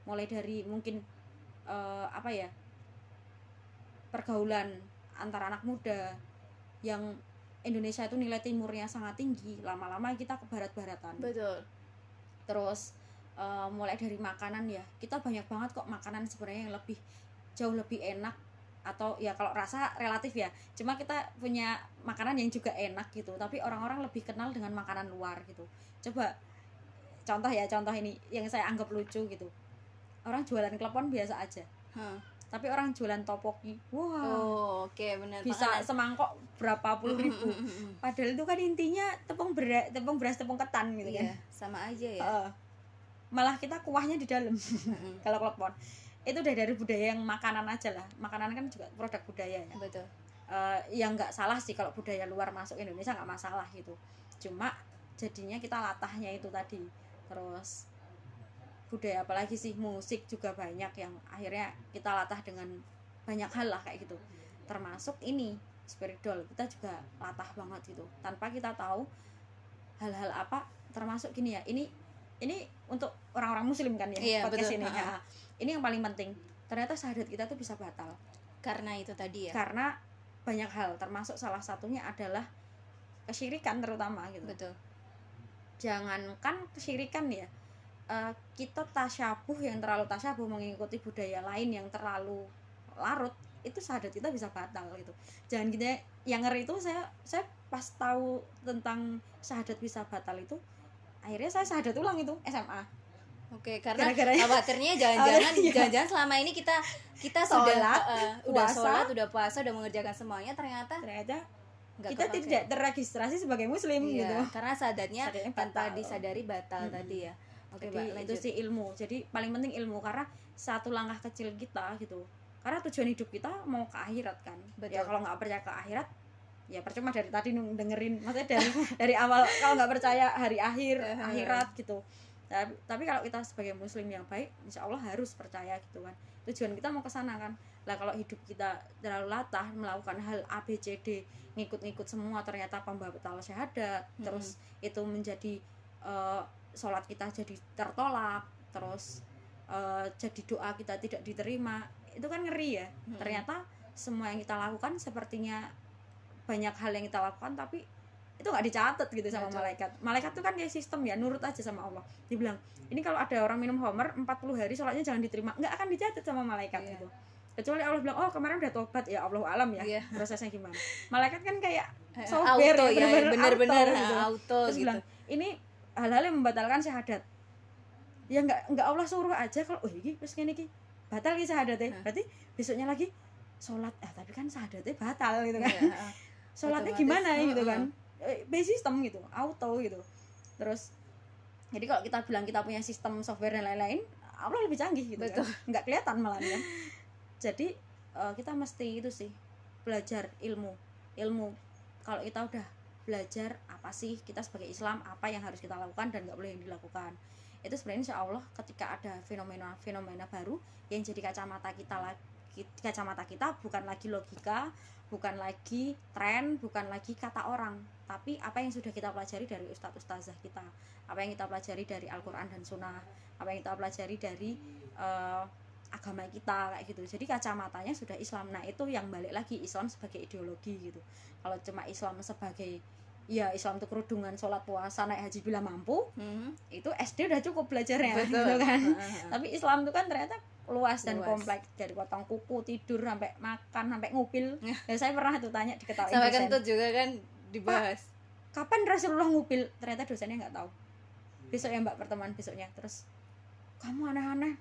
[SPEAKER 2] Mulai dari mungkin eh, apa ya pergaulan antara anak muda yang Indonesia itu nilai timurnya sangat tinggi lama-lama kita ke barat-baratan.
[SPEAKER 1] Betul.
[SPEAKER 2] Terus eh, mulai dari makanan ya kita banyak banget kok makanan sebenarnya yang lebih jauh lebih enak atau ya kalau rasa relatif ya. Cuma kita punya makanan yang juga enak gitu tapi orang-orang lebih kenal dengan makanan luar gitu. Coba contoh ya contoh ini yang saya anggap lucu gitu. Orang jualan klepon biasa aja.
[SPEAKER 1] Hah.
[SPEAKER 2] Tapi orang jualan topoki. Wah.
[SPEAKER 1] Oh oke benar
[SPEAKER 2] bisa
[SPEAKER 1] Makanan.
[SPEAKER 2] semangkok berapa puluh ribu. padahal itu kan intinya tepung beras tepung beras tepung ketan gitu kan.
[SPEAKER 1] iya sama aja ya.
[SPEAKER 2] Heeh. malah kita kuahnya di dalam kalau klepon. Itu udah dari budaya yang makanan aja lah. Makanan kan juga produk budaya ya.
[SPEAKER 1] Betul.
[SPEAKER 2] Eh, yang nggak salah sih kalau budaya luar masuk Indonesia nggak masalah gitu. Cuma jadinya kita latahnya itu tadi. Terus budaya apalagi sih musik juga banyak yang akhirnya kita latah dengan banyak hal lah kayak gitu. Termasuk ini spiritual kita juga latah banget gitu. Tanpa kita tahu hal-hal apa termasuk gini ya ini ini untuk orang-orang muslim kan ya
[SPEAKER 1] Iya,
[SPEAKER 2] podcast
[SPEAKER 1] betul.
[SPEAKER 2] ini. Ya, ini yang paling penting. Ternyata syahadat kita tuh bisa batal.
[SPEAKER 1] Karena itu tadi ya.
[SPEAKER 2] Karena banyak hal. Termasuk salah satunya adalah kesyirikan terutama gitu.
[SPEAKER 1] Betul.
[SPEAKER 2] Jangankan kesyirikan ya eh, kita tasyabuh yang terlalu tasyabuh mengikuti budaya lain yang terlalu larut itu syahadat kita bisa batal gitu jangan kita yang ngeri itu saya saya pas tahu tentang syahadat bisa batal itu akhirnya saya syahadat ulang itu SMA
[SPEAKER 1] Oke, karena
[SPEAKER 2] Gara-gara ya.
[SPEAKER 1] khawatirnya jangan-jangan
[SPEAKER 2] Iya.
[SPEAKER 1] jangan-jangan selama ini kita kita sudah
[SPEAKER 2] Sholat,
[SPEAKER 1] eh, udah
[SPEAKER 2] puasa.
[SPEAKER 1] sholat, udah puasa, udah mengerjakan semuanya ternyata
[SPEAKER 2] ternyata
[SPEAKER 1] nggak
[SPEAKER 2] kita
[SPEAKER 1] kepakai.
[SPEAKER 2] tidak terregistrasi sebagai muslim
[SPEAKER 1] Iya,
[SPEAKER 2] gitu
[SPEAKER 1] karena Sadatnya tanpa disadari batal
[SPEAKER 2] Mm-mm.
[SPEAKER 1] tadi ya. Oke,
[SPEAKER 2] jadi
[SPEAKER 1] Mbak,
[SPEAKER 2] itu sih ilmu. Jadi paling penting ilmu karena satu langkah kecil kita gitu. Karena tujuan hidup kita mau ke akhirat kan.
[SPEAKER 1] Betul.
[SPEAKER 2] ya kalau nggak percaya ke akhirat ya percuma dari tadi dengerin. Maksudnya dari dari awal kalau nggak percaya hari akhir akhirat gitu. Tapi, tapi kalau kita sebagai muslim yang baik insya Allah harus percaya gitu kan. Tujuan kita mau ke sana kan. Lah kalau hidup kita terlalu latah melakukan hal A B C D ngikut-ngikut semua ternyata pembatal syahadat
[SPEAKER 1] Mm-mm.
[SPEAKER 2] terus itu menjadi eh, sholat kita jadi tertolak terus eh, jadi doa kita tidak diterima itu kan ngeri ya
[SPEAKER 1] Mm-mm.
[SPEAKER 2] ternyata semua yang kita lakukan sepertinya banyak hal yang kita lakukan tapi itu nggak dicatat gitu sama malaikat malaikat tuh kan kayak sistem ya nurut aja sama Allah dibilang ini kalau ada orang minum homer 40 hari sholatnya jangan diterima nggak akan dicatat sama malaikat
[SPEAKER 1] Iya.
[SPEAKER 2] gitu kecuali Allah bilang oh kemarin udah tobat ya Allah alam ya
[SPEAKER 1] Iya.
[SPEAKER 2] prosesnya gimana malaikat kan kayak
[SPEAKER 1] Eh,
[SPEAKER 2] software
[SPEAKER 1] auto
[SPEAKER 2] ya,
[SPEAKER 1] ya,
[SPEAKER 2] bener-bener
[SPEAKER 1] bener-bener
[SPEAKER 2] auto
[SPEAKER 1] ha,
[SPEAKER 2] gitu.
[SPEAKER 1] auto
[SPEAKER 2] terus
[SPEAKER 1] gitu.
[SPEAKER 2] bilang ini hal-hal yang membatalkan syahadat. Ya nggak nggak Allah suruh aja kalau oh ini terus gini ki batal ki syahadatnya. Berarti besoknya lagi sholat. Ah tapi kan syahadatnya batal gitu kan.
[SPEAKER 1] Iya,
[SPEAKER 2] sholatnya gimana gitu kan? eh, by system gitu auto gitu. Terus jadi kalau kita bilang kita punya sistem software dan lain-lain Allah lebih canggih gitu
[SPEAKER 1] Betul.
[SPEAKER 2] kan nggak kelihatan malah kan. Jadi eh, kita mesti itu sih belajar ilmu. Ilmu kalau kita udah belajar apa sih kita sebagai Islam apa yang harus kita lakukan dan nggak boleh yang dilakukan. Itu sebenarnya insya Allah ketika ada fenomena fenomena baru yang jadi kacamata kita lagi kacamata kita bukan lagi logika bukan lagi tren bukan lagi kata orang tapi apa yang sudah kita pelajari dari ustadz ustazah kita apa yang kita pelajari dari Al-Quran dan Sunnah apa yang kita pelajari dari eh, agama kita kayak gitu. Jadi kacamatanya sudah Islam. Nah itu yang balik lagi Islam sebagai ideologi gitu. Kalau cuma Islam sebagai ya Islam itu kerudungan sholat puasa naik haji bila mampu
[SPEAKER 1] Mhm.
[SPEAKER 2] itu SD udah cukup belajarnya
[SPEAKER 1] Betul.
[SPEAKER 2] gitu kan.
[SPEAKER 1] Heeh.
[SPEAKER 2] tapi Islam itu kan ternyata luas dan
[SPEAKER 1] Luas.
[SPEAKER 2] kompleks. Dari potong kuku tidur sampai makan sampai ngupil. Ya saya pernah tuh tanya diketahui
[SPEAKER 1] sampai kentut juga kan dibahas.
[SPEAKER 2] Kapan Rasulullah ngupil? Ternyata dosennya nggak tahu. Besok ya mbak pertemuan besoknya. Terus kamu aneh-aneh.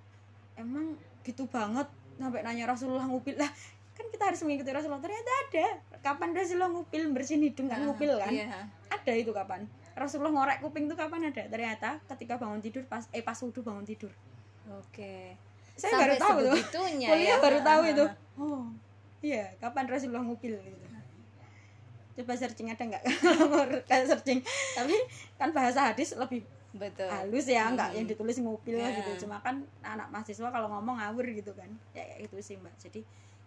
[SPEAKER 2] Emang gitu banget. Sampai nanya Rasulullah ngupil. Lah kan kita harus mengikuti Rasulullah. Ternyata ada. Kapan Rasulullah ngupil? Bersihin hidung kan ngupil kan?
[SPEAKER 1] iya.
[SPEAKER 2] ada itu kapan? Rasulullah ngorek kuping tuh kapan ada? Ternyata ketika bangun tidur pas eh pas wudhu bangun tidur.
[SPEAKER 1] Oke.
[SPEAKER 2] Saya
[SPEAKER 1] Sampai
[SPEAKER 2] baru tahu tuh. kuliah
[SPEAKER 1] ya.
[SPEAKER 2] baru tahu itu. Oh iya. Kapan Rasulullah ngupil gitu. Coba searching ada nggak? Kalau searching. Tapi kan bahasa hadis lebih
[SPEAKER 1] betul
[SPEAKER 2] halus ya nggak
[SPEAKER 1] Hmm.
[SPEAKER 2] yang ditulis ngupil
[SPEAKER 1] Ya.
[SPEAKER 2] gitu cuma kan anak mahasiswa kalau ngomong ngawur gitu kan ya kayak itu sih mbak jadi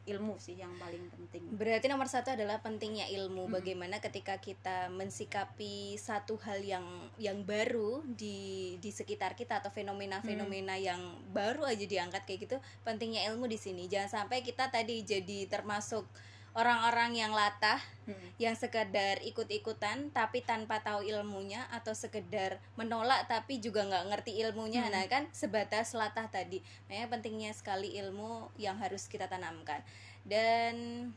[SPEAKER 2] ilmu sih yang paling penting
[SPEAKER 1] Berarti nomor satu adalah pentingnya ilmu.
[SPEAKER 2] Hmm.
[SPEAKER 1] Bagaimana ketika kita mensikapi satu hal yang yang baru di di sekitar kita atau fenomena-fenomena
[SPEAKER 2] Hmm.
[SPEAKER 1] yang baru aja diangkat kayak gitu, pentingnya ilmu di sini. Jangan sampai kita tadi jadi termasuk orang-orang yang latah,
[SPEAKER 2] Hmm.
[SPEAKER 1] yang sekedar ikut-ikutan tapi tanpa tahu ilmunya atau sekedar menolak tapi juga nggak ngerti ilmunya
[SPEAKER 2] Hmm.
[SPEAKER 1] nah kan sebatas latah tadi makanya pentingnya sekali ilmu yang harus kita tanamkan dan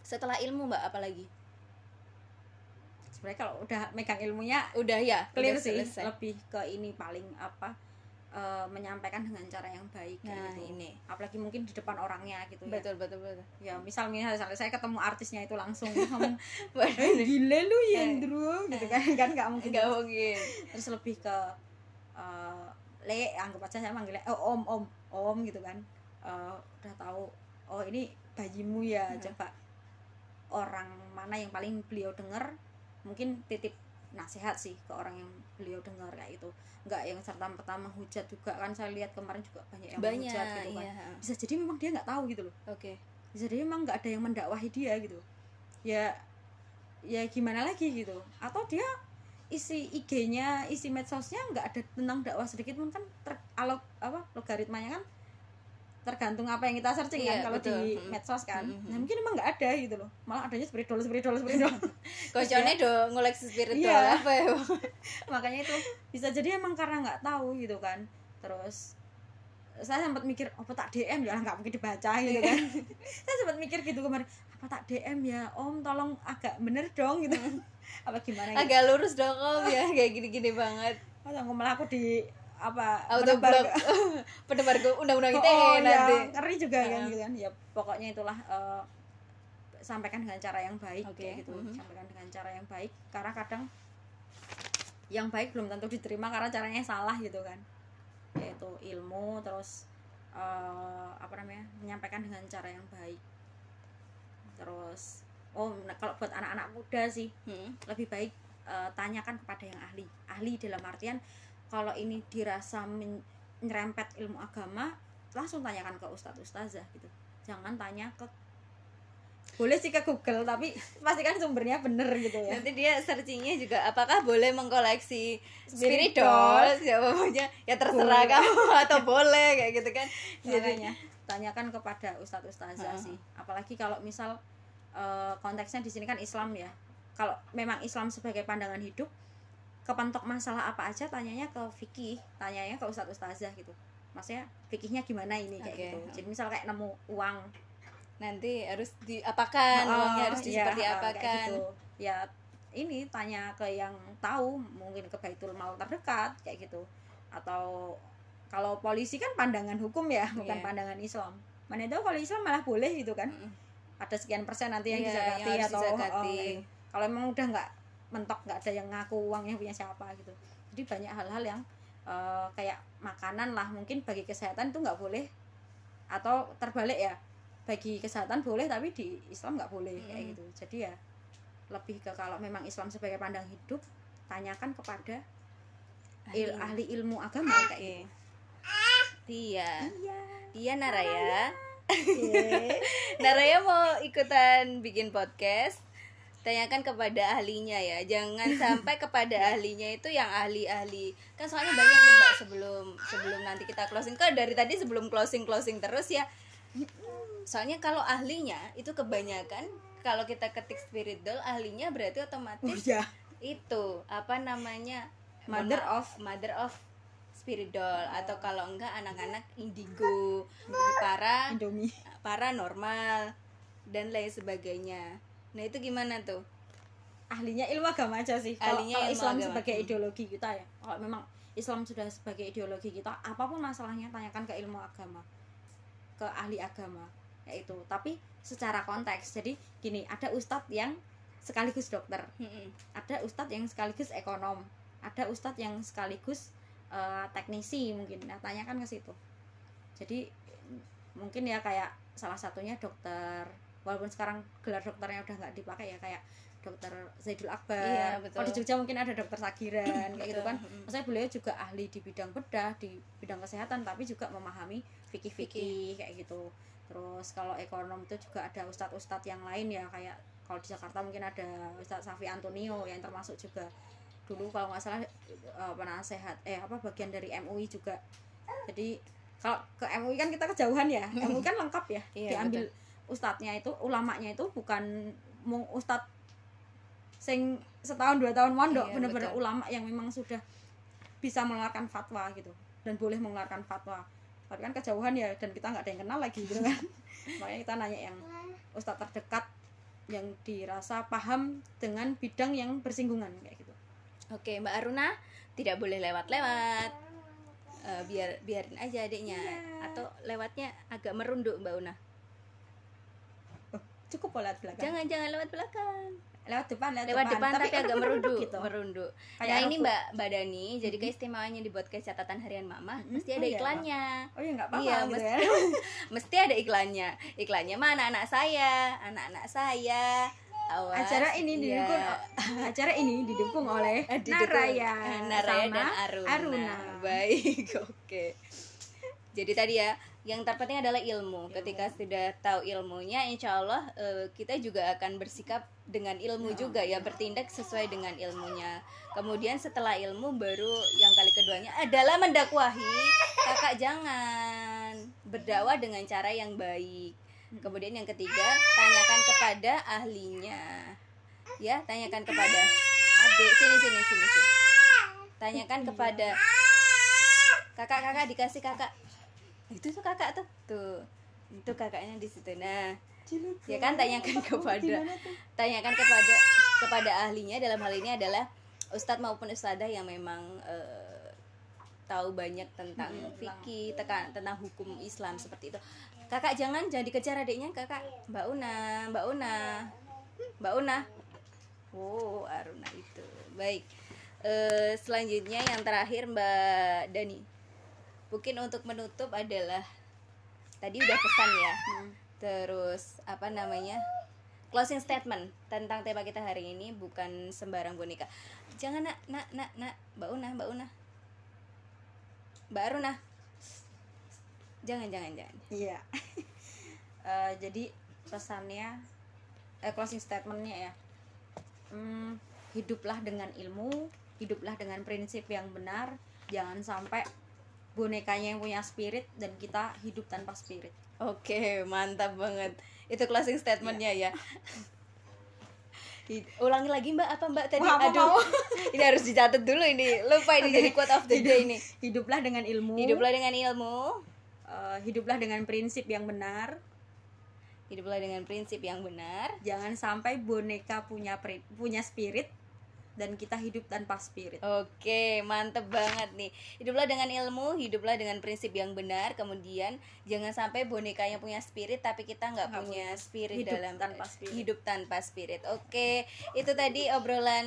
[SPEAKER 1] setelah ilmu mbak apalagi
[SPEAKER 2] sebenarnya kalau udah megang ilmunya
[SPEAKER 1] udah ya
[SPEAKER 2] clear
[SPEAKER 1] udah
[SPEAKER 2] sih
[SPEAKER 1] selesai.
[SPEAKER 2] lebih ke ini paling apa eh, menyampaikan dengan cara yang baik
[SPEAKER 1] nah
[SPEAKER 2] gitu.
[SPEAKER 1] ini
[SPEAKER 2] apalagi mungkin di depan orangnya gitu ya.
[SPEAKER 1] Betul betul betul.
[SPEAKER 2] Ya misal misalnya saya ketemu artisnya itu langsung ngomong eh gila lu
[SPEAKER 1] Eh.
[SPEAKER 2] Yendro gitu kan kan nggak mungkin.
[SPEAKER 1] Nggak mungkin.
[SPEAKER 2] Terus lebih ke eh, le anggap aja saya manggilnya oh, om om om gitu kan. Eh, udah tahu oh ini bayimu ya
[SPEAKER 1] Hmm.
[SPEAKER 2] coba orang mana yang paling beliau dengar mungkin titip nasihat sih ke orang yang beliau dengar kayak itu nggak yang serta merta menghujat juga kan saya lihat kemarin juga banyak yang
[SPEAKER 1] banyak
[SPEAKER 2] menghujat gitu kan.
[SPEAKER 1] iya
[SPEAKER 2] bisa jadi memang dia nggak tahu gitu loh.
[SPEAKER 1] Oke.
[SPEAKER 2] Bisa jadi memang nggak ada yang mendakwahi dia gitu. Ya ya gimana lagi gitu. Atau dia isi IG-nya isi medsosnya nggak ada tentang dakwah sedikit pun kan ter, alog apa logaritmanya kan tergantung apa yang kita searching
[SPEAKER 1] Iya,
[SPEAKER 2] kan kalau
[SPEAKER 1] betul.
[SPEAKER 2] di
[SPEAKER 1] Mm.
[SPEAKER 2] medsos kan.
[SPEAKER 1] Mm, mm,
[SPEAKER 2] nah
[SPEAKER 1] mm.
[SPEAKER 2] mungkin emang nggak ada gitu loh. Malah adanya spiritual spiritual spiritual
[SPEAKER 1] kocone do ngoleksi spiritual
[SPEAKER 2] Iya.
[SPEAKER 1] apa ya?
[SPEAKER 2] Makanya itu bisa jadi emang karena nggak tahu gitu kan. Terus saya sempat mikir apa tak DM ya? Nggak mungkin dibaca gitu kan. Saya sempat mikir gitu kemarin apa tak DM ya? Om tolong agak bener dong gitu. Apa gimana gitu.
[SPEAKER 1] Agak lurus dong om ya. Kayak gini-gini banget.
[SPEAKER 2] Masa aku malah aku di apa
[SPEAKER 1] blok penebar ke undang-undang
[SPEAKER 2] oh,
[SPEAKER 1] ITE
[SPEAKER 2] oh,
[SPEAKER 1] nanti.
[SPEAKER 2] ya, ngeri juga kan
[SPEAKER 1] Heeh.
[SPEAKER 2] gitu kan. Ya pokoknya itulah eh, sampaikan dengan cara yang baik
[SPEAKER 1] Oke,
[SPEAKER 2] kayak gitu.
[SPEAKER 1] mhm.
[SPEAKER 2] sampaikan dengan cara yang baik karena kadang yang baik belum tentu diterima karena caranya salah gitu kan. Yaitu ilmu terus eh, apa namanya menyampaikan dengan cara yang baik. Terus oh nah, kalau buat anak-anak muda sih
[SPEAKER 1] Hmm.
[SPEAKER 2] lebih baik eh, tanyakan kepada yang ahli. Ahli dalam artian kalau ini dirasa men- nyerempet ilmu agama langsung tanyakan ke ustadz ustazah gitu. Jangan tanya ke boleh sih ke Google tapi pastikan sumbernya bener gitu ya.
[SPEAKER 1] Nanti dia searchingnya juga apakah boleh mengkoleksi
[SPEAKER 2] Spirit
[SPEAKER 1] spirit dolls ya pokoknya ya terserah
[SPEAKER 2] Boleh.
[SPEAKER 1] kamu atau boleh kayak gitu kan. Jadi
[SPEAKER 2] makanya tanyakan kepada ustadz ustazah
[SPEAKER 1] Heeh.
[SPEAKER 2] sih. Apalagi kalau misal eh, konteksnya di sini kan Islam ya. Kalau memang Islam sebagai pandangan hidup kepentok masalah apa aja tanyanya ke fikih tanyanya ke ustadz ustazah gitu maksudnya fikihnya gimana ini kayak
[SPEAKER 1] Oke.
[SPEAKER 2] gitu jadi misal kayak nemu uang
[SPEAKER 1] nanti harus diapakan
[SPEAKER 2] Oh,
[SPEAKER 1] uangnya harus
[SPEAKER 2] iya,
[SPEAKER 1] seperti
[SPEAKER 2] eh,
[SPEAKER 1] apa
[SPEAKER 2] kayak
[SPEAKER 1] kan
[SPEAKER 2] gitu. ya ini tanya ke yang tahu mungkin ke baitul mal terdekat kayak gitu atau kalau polisi kan pandangan hukum ya bukan
[SPEAKER 1] Iya.
[SPEAKER 2] pandangan Islam mana tahu kalau Islam malah boleh gitu kan
[SPEAKER 1] Mm.
[SPEAKER 2] ada sekian persen nanti yang
[SPEAKER 1] yang harus
[SPEAKER 2] atau oh, gitu. kalau emang udah nggak mentok nggak ada yang ngaku uangnya punya siapa gitu. Jadi banyak hal-hal yang eh, kayak makanan lah mungkin bagi kesehatan itu nggak boleh. Atau terbalik ya bagi kesehatan boleh tapi di Islam nggak boleh kayak
[SPEAKER 1] Mm.
[SPEAKER 2] gitu. Jadi ya lebih ke kalau memang Islam sebagai pandang hidup tanyakan kepada il- ahli ilmu agama kayak gitu. Iya.
[SPEAKER 1] Tia Naraya. Naraya mau ikutan bikin podcast. Tanyakan kepada ahlinya ya. Jangan sampai kepada ahlinya itu yang ahli-ahli. Kan soalnya banyak nih Mbak sebelum sebelum nanti kita closing. Kan dari tadi sebelum closing-closing terus ya. Soalnya kalau ahlinya itu kebanyakan kalau kita ketik spirit doll ahlinya berarti
[SPEAKER 2] oh
[SPEAKER 1] otomatis
[SPEAKER 2] ya
[SPEAKER 1] itu apa namanya
[SPEAKER 2] Mother of-
[SPEAKER 1] mother of spirit doll atau kalau enggak anak-anak indigo para
[SPEAKER 2] Indomie
[SPEAKER 1] paranormal dan lain sebagainya nah itu gimana tuh?
[SPEAKER 2] Ahlinya ilmu agama aja sih. Kalau
[SPEAKER 1] Ahlinya
[SPEAKER 2] kalau
[SPEAKER 1] ilmu
[SPEAKER 2] Islam
[SPEAKER 1] agama.
[SPEAKER 2] sebagai
[SPEAKER 1] Hmm.
[SPEAKER 2] ideologi kita ya. Kalau memang Islam sudah sebagai ideologi kita apa pun masalahnya tanyakan ke ilmu agama. Ke ahli agama yaitu. Tapi secara konteks jadi gini ada ustadz yang sekaligus dokter.
[SPEAKER 1] Mm-mm.
[SPEAKER 2] ada ustadz yang sekaligus ekonom. Ada ustadz yang sekaligus eh, teknisi mungkin. Nah tanyakan ke situ. Jadi mungkin ya kayak salah satunya dokter walaupun sekarang gelar dokternya udah nggak dipakai ya kayak dokter Zaidul Akbar.
[SPEAKER 1] Iya, betul.
[SPEAKER 2] kalau di Jogja mungkin ada dokter Sagiran kayak gitu
[SPEAKER 1] Betul,
[SPEAKER 2] kan maksudnya beliau juga ahli di bidang bedah di bidang kesehatan tapi juga memahami fikih-fikih kayak gitu. Terus kalau ekonom itu juga ada ustadz-ustadz yang lain ya kayak kalau di Jakarta mungkin ada Ustadz Safi Antonio yang termasuk juga dulu kalau nggak salah eh, penasehat eh apa bagian dari MUI juga. Jadi kalau ke MUI kan kita kejauhan ya. MUI kan lengkap ya
[SPEAKER 1] Iya,
[SPEAKER 2] diambil ustadznya itu ulamanya itu bukan mung ustadz sing setahun dua tahun mondok
[SPEAKER 1] Iya,
[SPEAKER 2] bener-bener ulama yang memang sudah bisa mengeluarkan fatwa gitu dan boleh mengeluarkan fatwa. Tapi kan kejauhan ya dan kita nggak ada yang kenal lagi gitu kan. Makanya kita nanya yang ustadz terdekat yang dirasa paham dengan bidang yang bersinggungan kayak gitu.
[SPEAKER 1] Oke Mbak Aruna tidak boleh lewat-lewat. Eh, biar biarin aja adiknya.
[SPEAKER 2] Iya.
[SPEAKER 1] atau lewatnya agak merunduk Mbak Una
[SPEAKER 2] cukup kok lewat belakang
[SPEAKER 1] jangan jangan lewat belakang
[SPEAKER 2] lewat depan lewat,
[SPEAKER 1] lewat depan, tapi, agak merunduk
[SPEAKER 2] gitu
[SPEAKER 1] merunduk
[SPEAKER 2] Kayak
[SPEAKER 1] nah ini mbak mbak Dani jadi
[SPEAKER 2] Mhm.
[SPEAKER 1] keistimewaannya dibuat ke catatan harian mama
[SPEAKER 2] Mhm.
[SPEAKER 1] mesti
[SPEAKER 2] Oh
[SPEAKER 1] ada
[SPEAKER 2] iya,
[SPEAKER 1] iklannya
[SPEAKER 2] oh ya nggak apa-apa
[SPEAKER 1] Iya,
[SPEAKER 2] gitu
[SPEAKER 1] mesti,
[SPEAKER 2] ya
[SPEAKER 1] mesti ada iklannya iklannya mana anak saya anak-anak saya awas
[SPEAKER 2] acara ini
[SPEAKER 1] Iya.
[SPEAKER 2] didukung acara ini didukung oleh
[SPEAKER 1] Eh, didukung.
[SPEAKER 2] Naraya
[SPEAKER 1] Naraya
[SPEAKER 2] sama
[SPEAKER 1] dan Aruna.
[SPEAKER 2] Aruna.
[SPEAKER 1] Baik, oke. Jadi tadi ya, yang terpenting adalah ilmu.
[SPEAKER 2] Ilmu.
[SPEAKER 1] Ketika sudah tahu ilmunya, insya Allah eh, kita juga akan bersikap dengan ilmu
[SPEAKER 2] Ya.
[SPEAKER 1] juga ya, bertindak sesuai dengan ilmunya. Kemudian setelah ilmu baru yang kali keduanya adalah mendakwahi. Kakak jangan berdakwah dengan cara yang baik. Kemudian yang ketiga, tanyakan kepada ahlinya. Ya, tanyakan kepada adik sini sini sini sini. Tanyakan kepada kakak-kakak dikasih kakak. Itu tuh kakak tuh. Tuh. Itu kakaknya di situ. Nah, ya kan tanyakan kepada tanyakan kepada kepada ahlinya dalam hal ini adalah ustadz maupun ustadzah yang memang eh, tahu banyak tentang
[SPEAKER 2] Hmm,
[SPEAKER 1] fikih tekan tentang hukum Islam seperti itu. Kakak jangan jangan dikejar adiknya kakak. Mbak Una mbak Una. Mbak Una. Oh Aruna itu. Baik. Eh, selanjutnya yang terakhir mbak Dani mungkin untuk menutup adalah tadi udah pesan ya
[SPEAKER 2] Hmm.
[SPEAKER 1] Terus apa namanya? Closing statement tentang tema kita hari ini bukan sembarang boneka. Jangan nak nak nak nak Mbak Una, Mbak Una. Mbak Aruna. Jangan jangan jangan.
[SPEAKER 2] Iya. Eh, jadi pesannya eh, closing statementnya ya. Hmm, hiduplah dengan ilmu, hiduplah dengan prinsip yang benar. Jangan sampai bonekanya yang punya spirit dan kita hidup tanpa spirit.
[SPEAKER 1] Oke, mantap banget. Itu closing statementnya ya. Hi- Ulangi lagi Mbak apa Mbak tadi?
[SPEAKER 2] Wah, apa
[SPEAKER 1] Aduh.
[SPEAKER 2] mau?
[SPEAKER 1] ini harus dicatat dulu ini. Lupa ini jadi quote of the day ini.
[SPEAKER 2] Hiduplah dengan ilmu.
[SPEAKER 1] Hiduplah dengan ilmu,
[SPEAKER 2] eh, hiduplah dengan prinsip yang benar.
[SPEAKER 1] hiduplah dengan prinsip yang benar.
[SPEAKER 2] Jangan sampai boneka punya pri- punya spirit dan kita hidup tanpa spirit
[SPEAKER 1] Oke, mantep banget nih. Hiduplah dengan ilmu, hiduplah dengan prinsip yang benar. Kemudian jangan sampai bonekanya punya spirit, tapi kita nggak punya spirit
[SPEAKER 2] hidup
[SPEAKER 1] dalam
[SPEAKER 2] tanpa spirit.
[SPEAKER 1] hidup tanpa spirit. Oke, itu tadi obrolan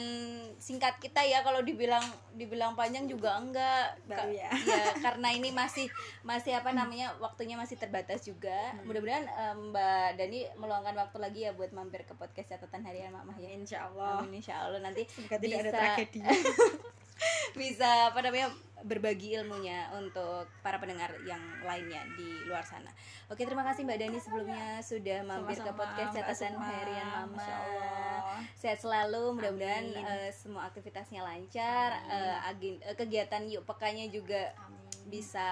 [SPEAKER 1] singkat kita ya. Kalau dibilang dibilang panjang juga enggak.
[SPEAKER 2] Baru ya.
[SPEAKER 1] ya, karena ini masih masih apa namanya waktunya masih terbatas juga.
[SPEAKER 2] Hmm.
[SPEAKER 1] Mudah-mudahan eh, Mbak Dani meluangkan waktu lagi ya buat mampir ke podcast catatan harian Mamah ya.
[SPEAKER 2] insya Allah
[SPEAKER 1] Amin insya Allah nanti
[SPEAKER 2] Semoga tidak ada
[SPEAKER 1] bisa
[SPEAKER 2] tragedi
[SPEAKER 1] bisa apa namanya berbagi ilmunya untuk para pendengar yang lainnya di luar sana. Oke terima kasih Mbak Dani sebelumnya sudah mampir ke podcast catatan harian Mama. Sehat selalu, mudah-mudahan eh, semua aktivitasnya lancar, eh, agen- eh, kegiatan yuk pekanya juga
[SPEAKER 2] Amin.
[SPEAKER 1] bisa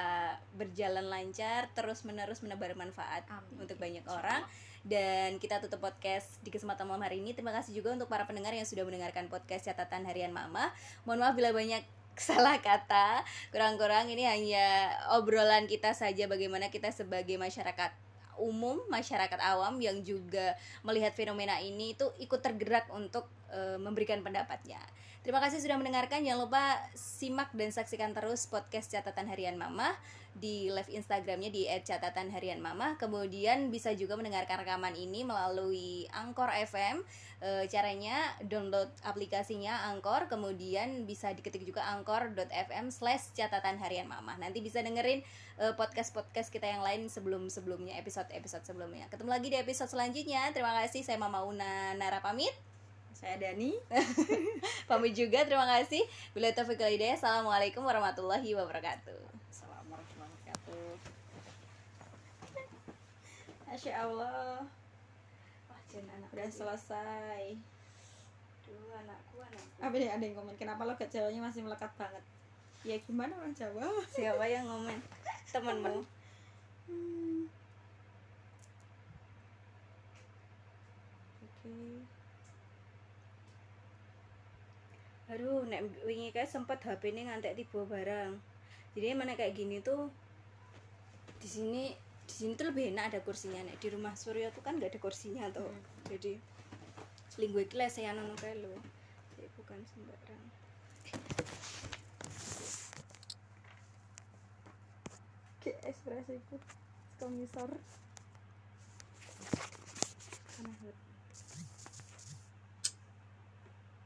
[SPEAKER 1] berjalan lancar, terus menerus menebar manfaat
[SPEAKER 2] Amin.
[SPEAKER 1] untuk banyak orang. Dan kita tutup podcast di kesempatan malam hari ini. Terima kasih juga untuk para pendengar yang sudah mendengarkan podcast catatan harian Mama. Mohon maaf bila banyak salah kata, kurang-kurang ini hanya obrolan kita saja bagaimana kita sebagai masyarakat umum, masyarakat awam yang juga melihat fenomena ini itu ikut tergerak untuk eh, memberikan pendapatnya. Terima kasih sudah mendengarkan. Jangan lupa simak dan saksikan terus podcast catatan harian Mama di live Instagramnya di @catatanharianmama. Kemudian bisa juga mendengarkan rekaman ini melalui Angkor FM. E, caranya download aplikasinya Angkor, kemudian bisa diketik juga angkor.fm slash catatan harian mama. Nanti bisa dengerin eh, podcast-podcast kita yang lain sebelum-sebelumnya, episode-episode sebelumnya. Ketemu lagi di episode selanjutnya. Terima kasih, saya Mama Una Nara pamit.
[SPEAKER 2] Saya Dani
[SPEAKER 1] Pamit juga, terima kasih. Bila taufiq hidayah. Assalamualaikum warahmatullahi wabarakatuh.
[SPEAKER 2] Assalamualaikum warahmatullahi wabarakatuh Masya Allah udah selesai
[SPEAKER 1] Duh, anakku, anakku.
[SPEAKER 2] apa nih ada yang komen kenapa lo gak Jawanya masih melekat banget ya gimana orang Jawa
[SPEAKER 1] Siapa yang ngomen? Temenmu.
[SPEAKER 2] Hmm. oke
[SPEAKER 1] Aduh, nek wingi kae sempet HP ini ngantek tiba barang. Jadi mana kayak gini tuh di sini di sini tuh lebih enak ada kursinya nek di rumah Surya tuh kan nggak ada kursinya tuh.
[SPEAKER 2] Hmm.
[SPEAKER 1] Jadi linggue iki lesehan ngono kae lho. Jadi bukan sembarang.
[SPEAKER 2] kayak ekspresiku komisar
[SPEAKER 1] Karena